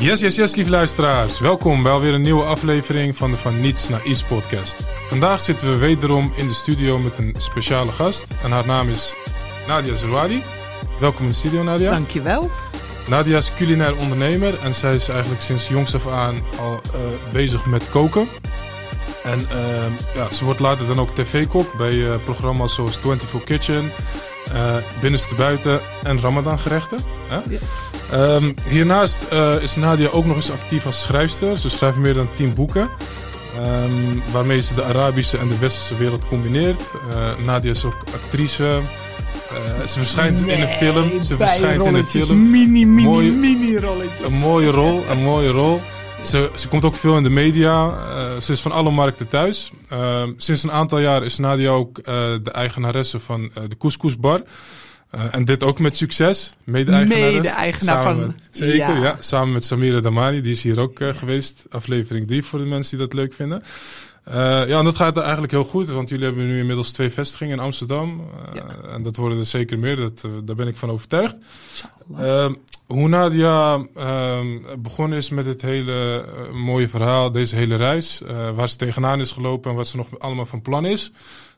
Yes, yes, yes, lieve luisteraars. Welkom bij alweer een nieuwe aflevering van de Van Niets naar Iets podcast. Vandaag zitten we wederom in de studio met een speciale gast. En haar naam is Nadia Zerouali. Welkom in de studio, Nadia. Dankjewel. Nadia is culinair ondernemer en zij is eigenlijk sinds jongs af aan al uh, bezig met koken. En uh, ja, ze wordt later dan ook tv-kok bij uh, programma's zoals 24 Kitchen, Binnenste Buiten en Ramadan gerechten. Ja. Um, hiernaast is Nadia ook nog eens actief als schrijfster. Ze schrijft meer dan 10 boeken. Um, waarmee ze de Arabische en de Westerse wereld combineert. Nadia is ook actrice, uh, ze verschijnt nee, in een film. Ze verschijnt in een film. Mini, mini, mooie, mini rolletje. Een mooie rol, een mooie rol. Ze, ze komt ook veel in de media. Uh, ze is van alle markten thuis. Uh, sinds een aantal jaar is Nadia ook de eigenaresse van de Couscous Bar. En dit ook met succes. Mede-eigenares. Mede-eigenaar van... Met, zeker, ja. ja. Samen met Samira Damani. Die is hier ook geweest. Aflevering 3 voor de mensen die dat leuk vinden. Uh, ja, en dat gaat eigenlijk heel goed, want jullie hebben nu inmiddels twee vestigingen in Amsterdam. Ja. En dat worden er zeker meer, dat, daar ben ik van overtuigd. hoe Nadia begonnen is met dit hele mooie verhaal, deze hele reis, waar ze tegenaan is gelopen en wat ze nog allemaal van plan is,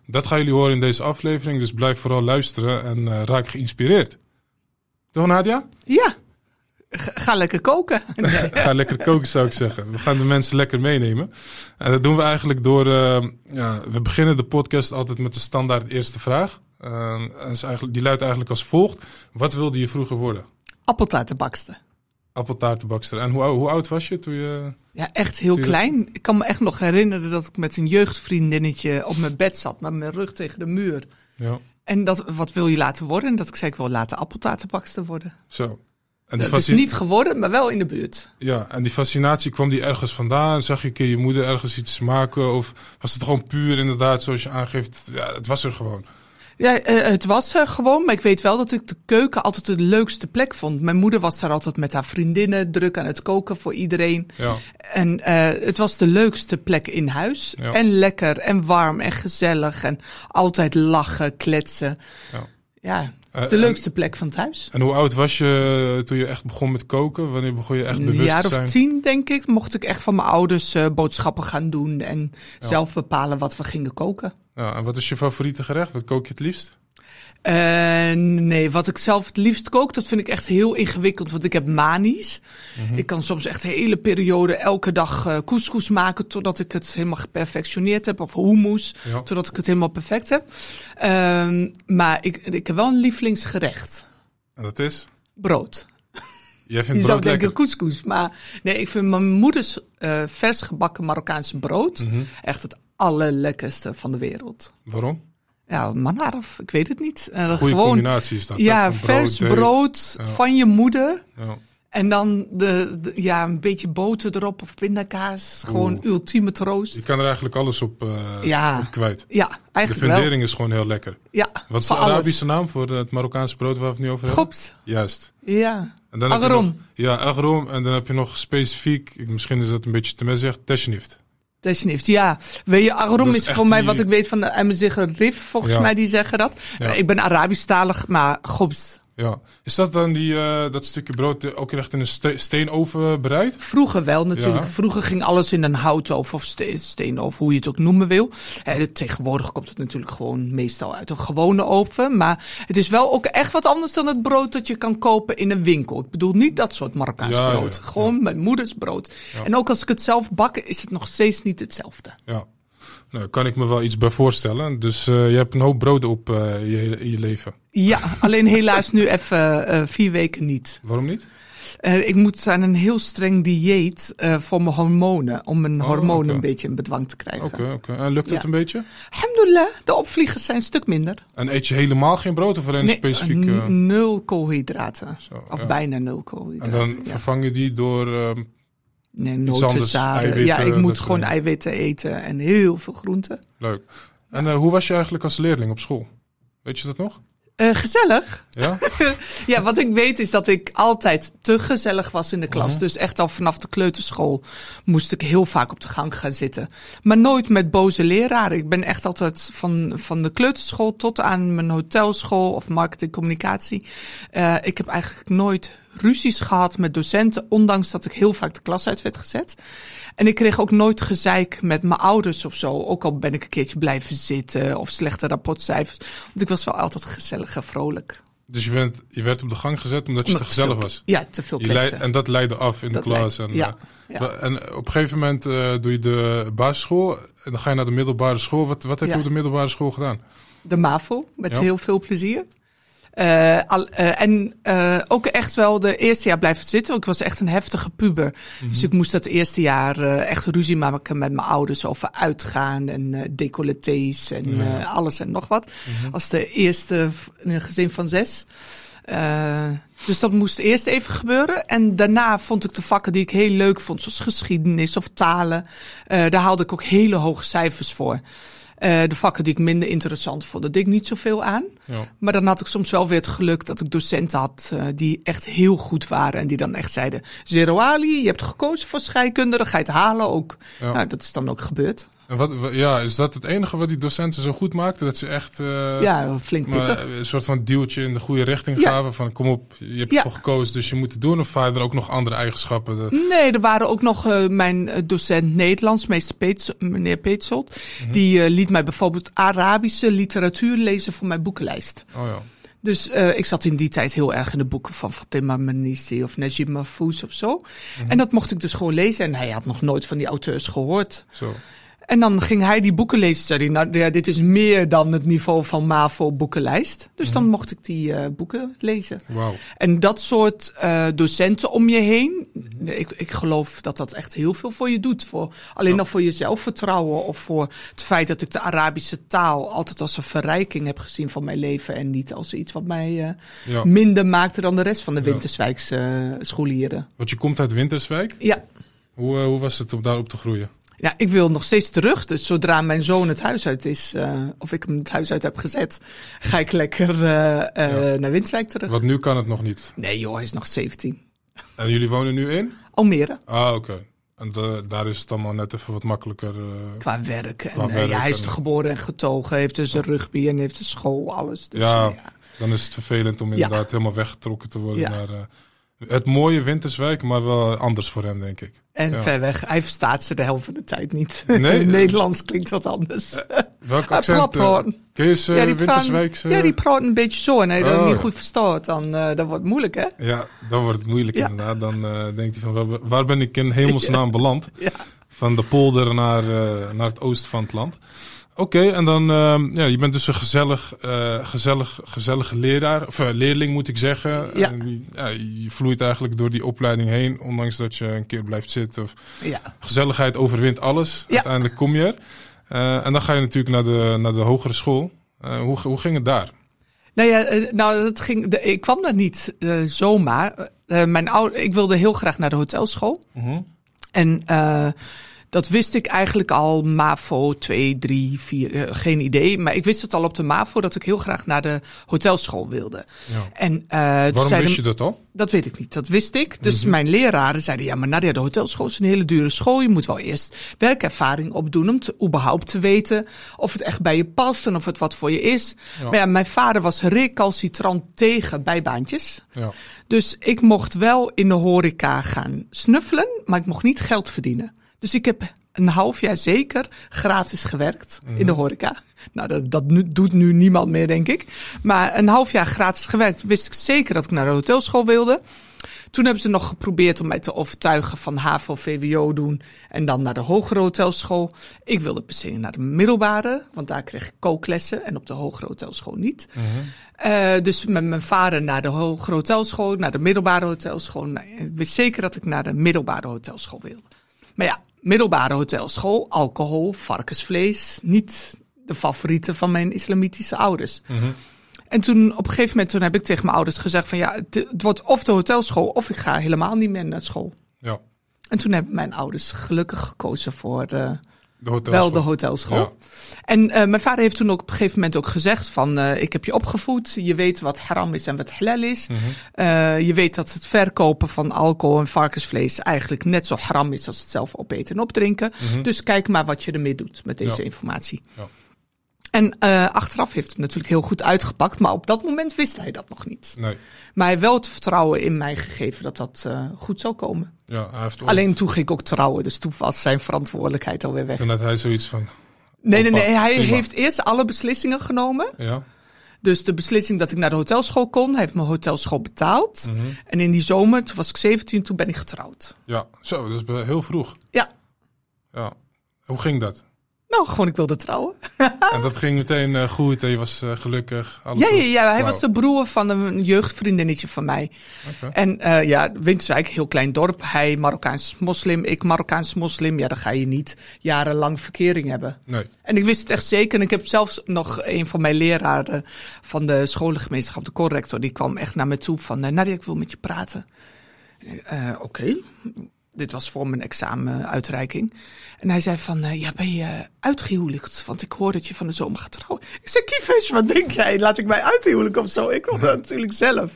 dat gaan jullie horen in deze aflevering. Dus blijf vooral luisteren en raak geïnspireerd. Toch Nadia? Ja. Ga lekker koken. Nee. Ga lekker koken zou ik zeggen. We gaan de mensen lekker meenemen. En dat doen we eigenlijk door... Uh, ja, we beginnen de podcast altijd met de standaard eerste vraag. Uh, is eigenlijk, die luidt eigenlijk als volgt. Wat wilde je vroeger worden? Appeltaartenbakster. Appeltaartenbakster. En hoe, hoe oud was je toen je... Ja, echt heel klein. Ik kan me echt nog herinneren dat ik met een jeugdvriendinnetje op mijn bed zat. Met mijn rug tegen de muur. Ja. En dat, wat wil je laten worden? En dat ik zei, ik wil laten appeltaartenbakster worden. Zo. En het is niet geworden, maar wel in de buurt. Ja, en die fascinatie kwam die ergens vandaan? Zag je een keer je moeder ergens iets maken? Of was het gewoon puur inderdaad, zoals je aangeeft? Ja, het was er gewoon. Ja, uh, het was er gewoon, maar ik weet wel dat ik de keuken altijd de leukste plek vond. Mijn moeder was daar altijd met haar vriendinnen druk aan het koken voor iedereen. Ja. En uh, het was de leukste plek in huis. Ja. En lekker en warm en gezellig en altijd lachen, kletsen. Ja. Ja, de leukste plek van thuis. En hoe oud was je toen je echt begon met koken? Wanneer begon je echt bewust Een jaar te zijn? of tien, denk ik, mocht ik echt van mijn ouders uh, boodschappen gaan doen en Ja. zelf bepalen wat we gingen koken. Ja, en wat is je favoriete gerecht? Wat kook je het liefst? Uh, nee, wat ik zelf het liefst kook, dat vind ik echt heel ingewikkeld, want ik heb manies. Mhm. Ik kan soms echt hele periode elke dag uh, couscous maken totdat ik het helemaal geperfectioneerd heb, of hummus, Ja. totdat ik het helemaal perfect heb. Uh, maar ik, ik heb wel een lievelingsgerecht. En dat is? Brood. Jij vindt Je zou brood denken couscous, maar nee, ik vind mijn moeders uh, vers gebakken Marokkaanse brood Mhm. echt het allerlekkerste van de wereld. Waarom? Ja, manaraf, ik weet het niet. Uh, Goede gewoon, combinatie is dat. ja, vers brood Ja. van je moeder. Ja. En dan de, de- ja, een beetje boter erop of pindakaas. Gewoon Oeh. ultieme troost. Je kan er eigenlijk alles op, uh, Ja. op kwijt. Ja, De eigenlijk wel. fundering is gewoon heel lekker. Ja, Wat is de alles. Arabische naam voor het Marokkaanse brood waar we het nu over hebben? Gops. Juist. Ja. En dan nog- Ja, agrom. En dan heb je nog specifiek, misschien is dat een beetje te mes zegt, teshnift. Tesnift, ja. Weet je, Agrom Dat is is, voor mij die- wat ik weet van de Emmer Rif, volgens Ja. mij, die zeggen dat. Ja. Ik ben Arabisch-talig, maar Gops. Ja. Is dat dan die, eh, dat stukje brood ook echt in een ste steenoven bereid? Vroeger wel natuurlijk. Ja. Vroeger ging alles in een houtoven of ste steenoven, hoe je het ook noemen wil. Eh, tegenwoordig komt het natuurlijk gewoon meestal uit een gewone oven. Maar het is wel ook echt wat anders dan het brood dat je kan kopen in een winkel. Ik bedoel niet dat soort Marokkaans Ja, brood. ja. Gewoon mijn moeders brood. En ook als ik het zelf bak, is het nog steeds niet hetzelfde. Ja. Nou, kan ik me wel iets bij voorstellen. Dus eh, je hebt een hoop broden op eh, je, in je leven. Ja, alleen helaas nu even eh, vier weken niet. Waarom niet? Ik moet aan een heel streng dieet voor mijn hormonen. Om mijn Oh, hormonen een beetje in bedwang te krijgen. Oké, oké. En lukt het Ja. een beetje? Alhamdulillah, de opvliegers zijn een stuk minder. En eet je helemaal geen brood of alleen Nee, specifiek? nul koolhydraten. Zo, of ja. bijna nul en koolhydraten. dan ja. vervang je die door... Nee, noten, Ja, ik moet gewoon dingen. eiwitten eten en heel veel groenten. leuk. En eh, hoe was je eigenlijk als leerling op school? Weet je dat nog? Eh, gezellig. Ja? Ja, wat ik weet is dat ik altijd te gezellig was in de klas. Mhm. Dus echt al vanaf de kleuterschool moest ik heel vaak op de gang gaan zitten. Maar nooit met boze leraren. Ik ben echt altijd van, van de kleuterschool tot aan mijn hotelschool of marketingcommunicatie. Uh, ik heb eigenlijk nooit ruzies gehad met docenten, ondanks dat ik heel vaak de klas uit werd gezet. En ik kreeg ook nooit gezeik met mijn ouders of zo. Ook al ben ik een keertje blijven zitten of slechte rapportcijfers. Want ik was wel altijd gezellig en vrolijk. Dus je, bent, je werd op de gang gezet omdat je Omdat te gezellig veel- was? Ja, te veel kletsen. en dat leidde af in Dat de klas. En, ja, eh, ja. en op een gegeven moment eh, doe je de basisschool en dan ga je naar de middelbare school. Wat, wat heb je op de middelbare school gedaan? De MAVO, met heel veel plezier. Eh, al, eh, en eh, ook echt wel de eerste jaar blijven zitten. Ik was echt een heftige puber. Dus ik moest dat eerste jaar echt ruzie maken met mijn ouders over uitgaan en decolletés en Ja. alles en nog wat. Als de eerste in een gezin van zes. Dus dat moest eerst even gebeuren. En daarna vond ik de vakken die ik heel leuk vond, zoals geschiedenis of talen. daar haalde ik ook hele hoge cijfers voor. Eh, de vakken die ik minder interessant vond, deed ik niet zoveel aan. Ja. Maar dan had ik soms wel weer het geluk dat ik docenten had eh, die echt heel goed waren. En die dan echt zeiden, Zero Ali, je hebt gekozen voor scheikunde, dan ga je het halen ook. Ja. Nou, dat is dan ook gebeurd. En wat, wa- ja, is dat het enige wat die docenten zo goed maakten? Dat ze echt eh, ja, flink maar, een soort van duwtje in de goede richting Ja. gaven? Van kom op, je hebt Ja. ervoor gekozen, dus je moet het doen. Of waren er ook nog andere eigenschappen? De, Nee, er waren ook nog eh, mijn eh, docent Nederlands, meester Peets, meneer Peetsold. Die eh, liet mij bijvoorbeeld Arabische literatuur lezen voor mijn boekenlijst. oh ja. Dus ik zat in die tijd heel erg in de boeken van Fatima Mernissi of Najib Mahfouz of zo. En dat mocht ik dus gewoon lezen. En hij had nog nooit van die auteurs gehoord. Zo. En dan ging hij die boeken lezen. Zei hij, nou ja, dit is meer dan het niveau van MAVO boekenlijst. Dus dan mocht ik die eh, boeken lezen. En dat soort eh, docenten om je heen, ik, ik geloof dat dat echt heel veel voor je doet. Voor, alleen al voor je zelfvertrouwen of voor het feit dat ik de Arabische taal altijd als een verrijking heb gezien van mijn leven. En niet als iets wat mij eh, Ja. minder maakte dan de rest van de. Winterswijkse scholieren. Want je komt uit Winterswijk. Ja. Hoe, hoe was het om daarop te groeien? Ja, ik wil nog steeds terug. Dus zodra mijn zoon het huis uit is, eh, of ik hem het huis uit heb gezet, ga ik lekker eh, eh, naar Winterswijk terug. Want nu kan het nog niet. Nee joh, hij is nog 17. En jullie wonen nu in? Almere. Ah, oké. En de- daar is het allemaal net even wat makkelijker. eh, Qua werk. En, Qua werk ja, hij is en- geboren en getogen, heeft dus een rugby en heeft een school, alles. Dus, Ja. ja. dan is het vervelend om inderdaad helemaal weggetrokken te worden Ja. naar het mooie Winterswijk, maar wel anders voor hem, denk ik. En Ja. ver weg. Hij verstaat ze de helft van de tijd niet. Nee? Nederlands klinkt wat anders. Welk accent? praat eh. Kun je eens eh, ja, die praat, ja, die praat een beetje zo. En hij dat Oh, niet ja. goed verstaat, dan uh, dat wordt het moeilijk, hè? Ja, dan wordt het moeilijk Ja. inderdaad. Dan eh, denkt hij van, waar, ben ik in hemelsnaam beland? Van de polder naar, eh, naar het oosten van het land. Oké, en dan, ehm, ja, je bent dus een gezellig, eh, gezellig, gezellige leraar, of eh, leerling moet ik zeggen. Ja. En je vloeit eigenlijk door die opleiding heen, ondanks dat je een keer blijft zitten. Of, Ja. gezelligheid overwint alles. Ja. Uiteindelijk kom je er. Eh, en dan ga je natuurlijk naar de, naar de hogere school. Hoe, hoe ging het daar? Nou ja, nou, dat ging, de, ik kwam daar niet zomaar. Mijn ouder, ik wilde heel graag naar de hotelschool. En uh, dat wist ik eigenlijk al MAVO 2, 3, 4, uh, geen idee. Maar ik wist het al op de MAVO dat ik heel graag naar de hotelschool wilde. Ja. En, uh, Waarom zeiden, wist je dat al? Dat weet ik niet, dat wist ik. Dus mm -hmm. mijn leraren zeiden, ja maar Nadia, de hotelschool is een hele dure school. Je moet wel eerst werkervaring opdoen om te, überhaupt te weten of het echt bij je past en of het wat voor je is. Ja. Maar ja, mijn vader was recalcitrant tegen bijbaantjes. Ja. Dus ik mocht wel in de horeca gaan snuffelen, maar ik mocht niet geld verdienen. Dus ik heb een half jaar zeker gratis gewerkt mm -hmm. in de horeca. Nou, dat, dat nu, doet nu niemand meer, denk ik. Maar een half jaar gratis gewerkt, wist ik zeker dat ik naar de hotelschool wilde. Toen hebben ze nog geprobeerd om mij te overtuigen van HAVO, VWO doen en dan naar de hogere hotelschool. Ik wilde per se naar de middelbare, want daar kreeg ik kooklessen en op de hogere hotelschool niet. -hmm. uh, dus met mijn vader naar de hogere hotelschool, naar de middelbare hotelschool. Nou, ik wist zeker dat ik naar de middelbare hotelschool wilde. Maar ja, middelbare hotelschool, alcohol, varkensvlees, niet de favorieten van mijn islamitische ouders. Mm -hmm. En toen op een gegeven moment toen heb ik tegen mijn ouders gezegd van ja, het, het, wordt of de hotelschool of ik ga helemaal niet meer naar school. Ja. En toen hebben mijn ouders gelukkig gekozen voor uh, de hotelschool. wel de hotelschool. Ja. En uh, mijn vader heeft toen ook op een gegeven moment ook gezegd van uh, ik heb je opgevoed, je weet wat haram is en wat halal is. Mm -hmm. je weet dat het verkopen van alcohol en varkensvlees eigenlijk net zo haram is als het zelf opeten en opdrinken. Mm -hmm. Dus kijk maar wat je ermee doet met deze ja. informatie. Ja. En uh, achteraf heeft het natuurlijk heel goed uitgepakt, maar op dat moment wist hij dat nog niet. Nee. Maar hij heeft wel het vertrouwen in mij gegeven dat dat uh, goed zou komen. Ja, hij heeft ooit- Alleen toen ging ik ook trouwen, dus toen was zijn verantwoordelijkheid alweer weg. Toen had hij zoiets van, Nee, nee, nee. Hij prima. heeft eerst alle beslissingen genomen. ja, Dus de beslissing dat ik naar de hotelschool kon, hij heeft mijn hotelschool betaald. mhm. En in die zomer, toen was ik 17, toen ben ik getrouwd. ja, zo, dat is heel vroeg. Ja, Ja. Hoe ging dat? Nou gewoon ik wilde trouwen. En dat ging meteen eh, goed en je was eh, gelukkig. alles Ja, ja, ja. Hij was de broer van een jeugdvriendinnetje van mij. En eh ja, Winterswijk, heel klein dorp. Hij Marokkaans moslim, ik Marokkaans moslim. Ja, dan ga je niet jarenlang verkering hebben. Nee, En ik wist het echt zeker. En ik heb zelfs nog een van mijn leraren van de scholengemeenschap, de corrector, die kwam echt naar me toe van, Nadia, ik wil met je praten. Oké. Dit was voor mijn examenuitreiking. En hij zei van, eh, ja, ben je uitgehuwelijkd? Want ik hoor dat je van de zomer gaat trouwen. Ik zei, Kiefish, wat denk jij? Laat ik mij uithuwelijken of zo? Ik wil dat natuurlijk zelf.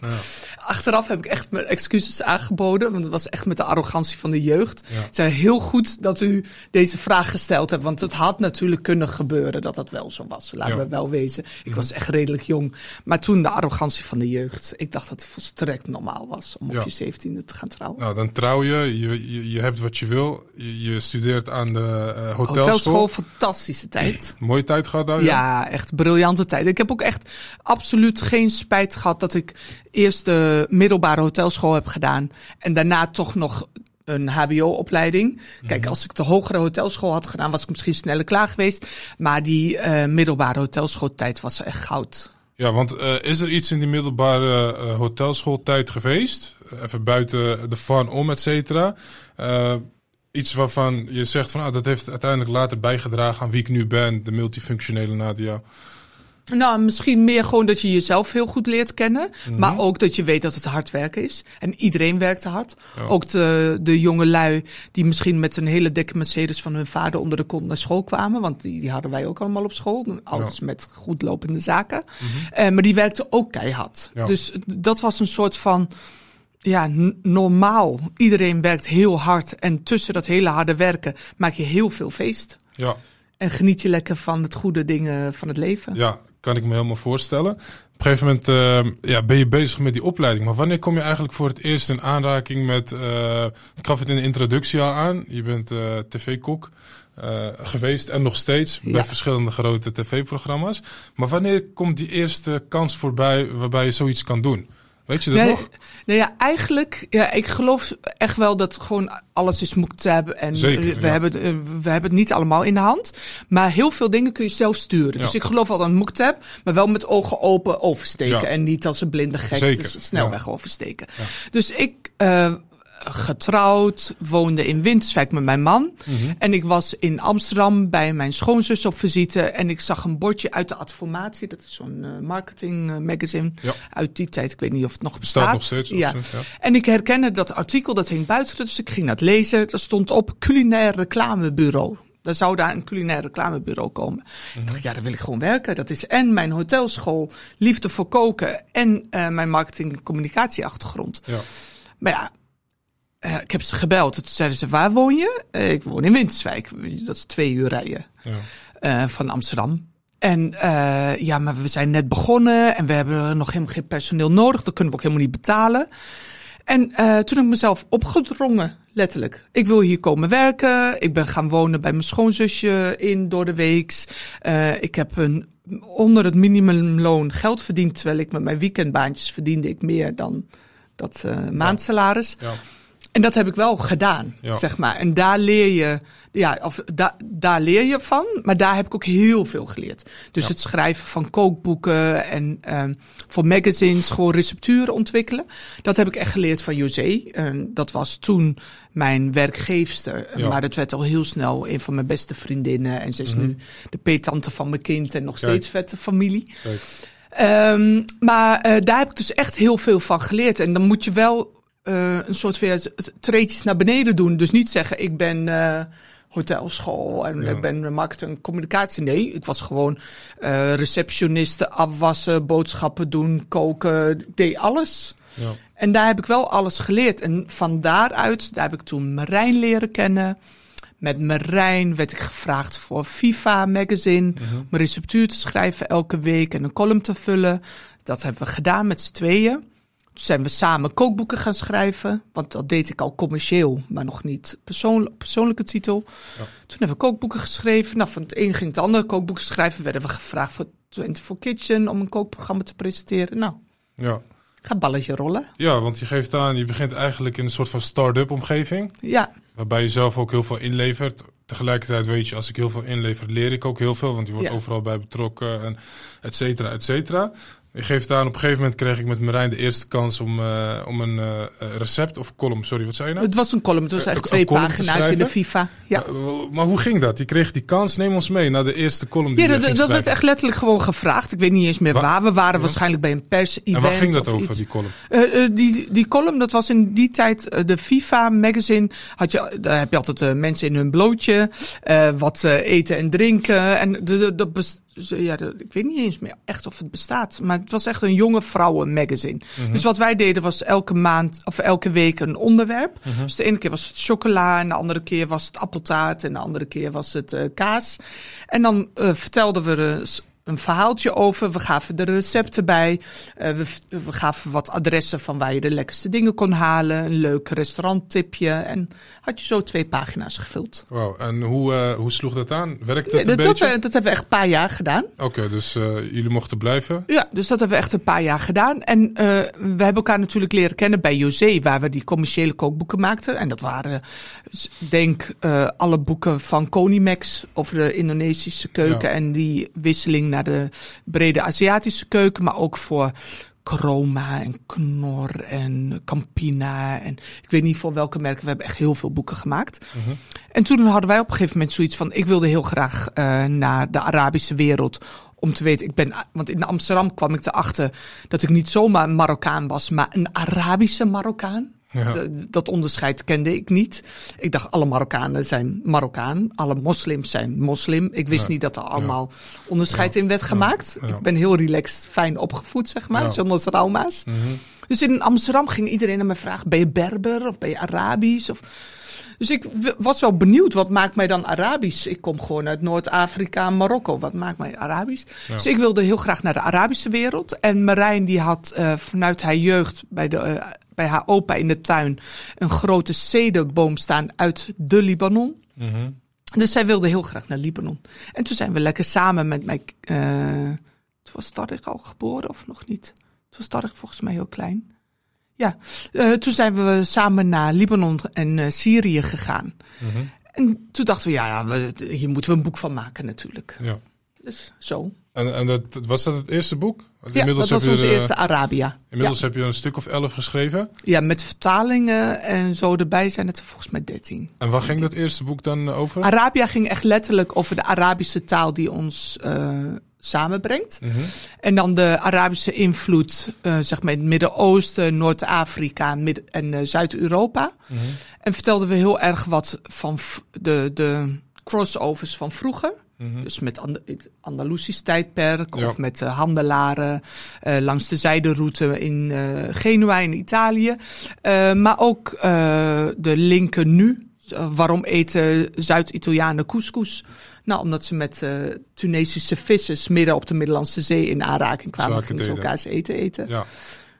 Achteraf heb ik echt mijn excuses aangeboden. Want het was echt met de arrogantie van de jeugd. Ja. Ik zei, heel goed dat u deze vraag gesteld hebt. Want het had natuurlijk kunnen gebeuren dat dat wel zo was. Laten Ja. we wel wezen. Ik was echt redelijk jong. Maar toen de arrogantie van de jeugd. Ik dacht dat het volstrekt normaal was om op je zeventiende te gaan trouwen. nou dan trouw je, je, je, je hebt wat je wil, je, je studeert aan de eh, hotelschool. Hotelschool, fantastische tijd. Mooie tijd gehad daar, Ja, echt briljante tijd. Ik heb ook echt absoluut geen spijt gehad dat ik eerst de middelbare hotelschool heb gedaan en daarna toch nog een HBO-opleiding. Kijk, als ik de hogere hotelschool had gedaan, was ik misschien sneller klaar geweest. Maar die eh, middelbare hotelschooltijd was echt goud. Ja, want eh, is er iets in die middelbare eh, hotelschooltijd geweest? Even buiten de fun om, et cetera. Eh, iets waarvan je zegt van ah, dat heeft uiteindelijk later bijgedragen aan wie ik nu ben, de multifunctionele Nadia. Nou, misschien meer gewoon dat je jezelf heel goed leert kennen. Maar ook dat je weet dat het hard werken is. En iedereen werkte hard. Ja. Ook de, de jonge lui die misschien met een hele dikke Mercedes van hun vader onder de kont naar school kwamen. Want die, die hadden wij ook allemaal op school. Ouders met goed lopende zaken. Eh, maar die werkten ook keihard. Ja. Dus dat was een soort van... Ja, n- normaal. Iedereen werkt heel hard. En tussen dat hele harde werken maak je heel veel feest. Ja, En geniet je lekker van het goede dingen van het leven. ja, kan ik me helemaal voorstellen. Op een gegeven moment eh, ja, ben je bezig met die opleiding. Maar wanneer kom je eigenlijk voor het eerst in aanraking met... eh, ik gaf het in de introductie al aan. Je bent eh, tv-kok eh, geweest en nog steeds bij Ja. verschillende grote tv-programma's. Maar wanneer komt die eerste kans voorbij waarbij je zoiets kan doen? Weet je dat Nee, nog? nee, ja, eigenlijk, ja, ik geloof echt wel dat gewoon alles is hebben. En Zeker, we, ja. hebben, eh, we hebben het niet allemaal in de hand. Maar heel veel dingen kun je zelf sturen. Dus ik geloof wel dat een moekteb, maar wel met ogen open oversteken. En niet als een blinde gek Zeker, dus snelweg oversteken. Dus ik, eh, getrouwd, woonde in Winterswijk met mijn man. Mhm. En ik was in Amsterdam bij mijn schoonzus op visite. En ik zag een bordje uit de Adformatie. Dat is zo'n eh, marketing eh, magazine Ja. uit die tijd. Ik weet niet of het nog bestaat. Staat nog steeds. Ja. absoluut, ja. En ik herkende dat artikel, dat hing buiten. Dus ik ging het lezen. Er stond op culinair reclamebureau. Er zou daar een culinair reclamebureau komen. Ik dacht, ja, daar wil ik gewoon werken. Dat is en mijn hotelschool, liefde voor koken en eh, mijn marketing- en communicatieachtergrond. Ja. Maar ja, eh, ik heb ze gebeld. Toen zeiden ze, waar woon je? Eh, ik woon in Winterswijk. Dat is twee uur rijden Ja. eh, van Amsterdam. En ja, maar we zijn net begonnen en we hebben nog helemaal geen personeel nodig. Dat kunnen we ook helemaal niet betalen. En toen heb ik mezelf opgedrongen, letterlijk. Ik wil hier komen werken. Ik ben gaan wonen bij mijn schoonzusje in door de weeks. Ik heb een, onder het minimumloon geld verdiend. Terwijl ik met mijn weekendbaantjes verdiende ik meer dan dat maandsalaris. Ja. En dat heb ik wel gedaan, Ja. zeg maar. En daar leer je, ja, of da, daar leer je van, maar daar heb ik ook heel veel geleerd. Dus Ja. het schrijven van kookboeken en ehm voor magazines, gewoon recepturen ontwikkelen. Dat heb ik echt geleerd van José. En dat was toen mijn werkgeefster, Ja. maar dat werd al heel snel een van mijn beste vriendinnen. En ze is nu de peetante van mijn kind en nog Mhm. Kijk. steeds vette familie. Kijk. Ehm, maar eh, daar heb ik dus echt heel veel van geleerd. En dan moet je wel eh, een soort weer treetjes naar beneden doen. Dus niet zeggen, ik ben eh, hotelschool en Ja. ik ben marketing en communicatie. Nee, ik was gewoon eh receptioniste, afwassen, boodschappen doen, koken. Ik deed alles. Ja. En daar heb ik wel alles geleerd. En van daaruit, daar heb ik toen Marijn leren kennen. Met Marijn werd ik gevraagd voor FIFA Magazine. Mhm. Om een receptuur te schrijven elke week en een column te vullen. Dat hebben we gedaan met z'n tweeën. Zijn we samen kookboeken gaan schrijven. Want dat deed ik al commercieel, maar nog niet persoonlijk, persoonlijke titel. Ja. Toen hebben we kookboeken geschreven. Nou, van het een ging het andere kookboeken schrijven. Werden we gevraagd voor 24 Kitchen om een kookprogramma te presenteren. Nou, Ja. gaat balletje rollen. ja, want je geeft aan, je begint eigenlijk in een soort van start-up omgeving. Ja, Waarbij je zelf ook heel veel inlevert. Tegelijkertijd weet je, als ik heel veel inlever, leer ik ook heel veel. Want je wordt Ja. overal bij betrokken en et cetera, et cetera. Je geeft aan, op een gegeven moment kreeg ik met Marijn de eerste kans om, eh, om een eh, recept of column, sorry, wat zei je nou? het was een column. Het was Eh, echt twee pagina's in de? FIFA. Ja. Maar, maar hoe ging dat? Je kreeg die kans, neem ons mee naar de eerste column die Ja, dat, dat werd echt letterlijk gewoon gevraagd. Ik weet niet eens meer Wa- waar. We waren Ja. waarschijnlijk bij een pers-event. En waar ging dat over, iets. die column? Die, die column, dat was in die tijd de FIFA magazine. Had je, daar heb je altijd mensen in hun blootje, wat eten en drinken. En de, de, dat best- ja, de- ik weet niet eens meer echt of het bestaat. Maar het was echt een jonge vrouwen magazine. Mhm. Dus wat wij deden was elke maand of elke week een onderwerp. Mhm. Dus de ene keer was het chocola, en de andere keer was het appeltaart, en de andere keer was het eh, kaas. En dan eh, vertelden we er s- een verhaaltje over. We gaven de recepten bij. Eh, we, gaven wat adressen van waar je de lekkerste dingen kon halen. Een leuk restauranttipje. En had je zo twee pagina's gevuld. Wauw, en hoe, eh, hoe sloeg dat aan? Werkte Ja, het een dat, dat, beetje? eh, dat hebben we echt een paar jaar gedaan. Oké, dus eh, jullie mochten blijven. Ja, dus dat hebben we echt een paar jaar gedaan. En we hebben elkaar natuurlijk leren kennen bij José, waar we die commerciële kookboeken maakten. En dat waren, denk, alle boeken van Konimax over de Indonesische keuken. Ja. En die wisseling naar de brede Aziatische keuken, maar ook voor Chroma en Knor en Campina. En ik weet niet voor welke merken. We hebben echt heel veel boeken gemaakt. Mhm. En toen hadden wij op een gegeven moment zoiets van: ik wilde heel graag eh, naar de Arabische wereld. Om te weten, ik ben. Want in Amsterdam kwam ik erachter dat ik niet zomaar een Marokkaan was, maar een Arabische Marokkaan. Ja. Dat onderscheid kende ik niet. Ik dacht, alle Marokkanen zijn Marokkaan. Alle moslims zijn moslim. Ik wist Ja. niet dat er allemaal onderscheid in werd gemaakt. Ik ben heel relaxed, fijn opgevoed, zeg maar. Zonder trauma's. Mhm. Dus in Amsterdam ging iedereen naar me vragen: ben je Berber of ben je Arabisch? Of... Dus ik was wel benieuwd, wat maakt mij dan Arabisch? Ik kom gewoon uit Noord-Afrika en Marokko. Wat maakt mij Arabisch? Ja. Dus ik wilde heel graag naar de Arabische wereld. En Marijn die had eh, vanuit haar jeugd bij, de, eh, bij haar opa in de tuin een grote cederboom staan uit de Libanon. Mhm. Dus zij wilde heel graag naar Libanon. En toen zijn we lekker samen met mijn... eh toen was Tarek al geboren of nog niet? Toen was Tarek volgens mij heel klein. Ja, eh, toen zijn we samen naar Libanon en eh, Syrië gegaan. Mhm. En toen dachten we, ja, ja we, hier moeten we een boek van maken natuurlijk. Ja. Dus zo. En, en dat, was dat het eerste boek? Want Ja, dat was er, eh, eerste Arabia. Inmiddels heb je een stuk of elf geschreven. Ja, met vertalingen en zo erbij zijn het er volgens mij dertien. En waar ging dat eerste boek dan over? Arabia ging echt letterlijk over de Arabische taal die ons eh, samenbrengt. Mhm. En dan de Arabische invloed, eh, zeg maar in het Midden-Oosten, Noord-Afrika Midden- en eh, Zuid-Europa. Mhm. En vertelden we heel erg wat van de, de crossovers van vroeger. Mhm. Dus met And het Andalusisch tijdperk Ja. of met eh, handelaren eh, langs de zijderoute in eh, Genua in Italië. Maar ook de linken nu. Waarom eten Zuid-Italianen couscous? Nou, omdat ze met Tunesische vissers midden op de Middellandse Zee in aanraking kwamen. Gingen ze elkaars eten eten. Ja.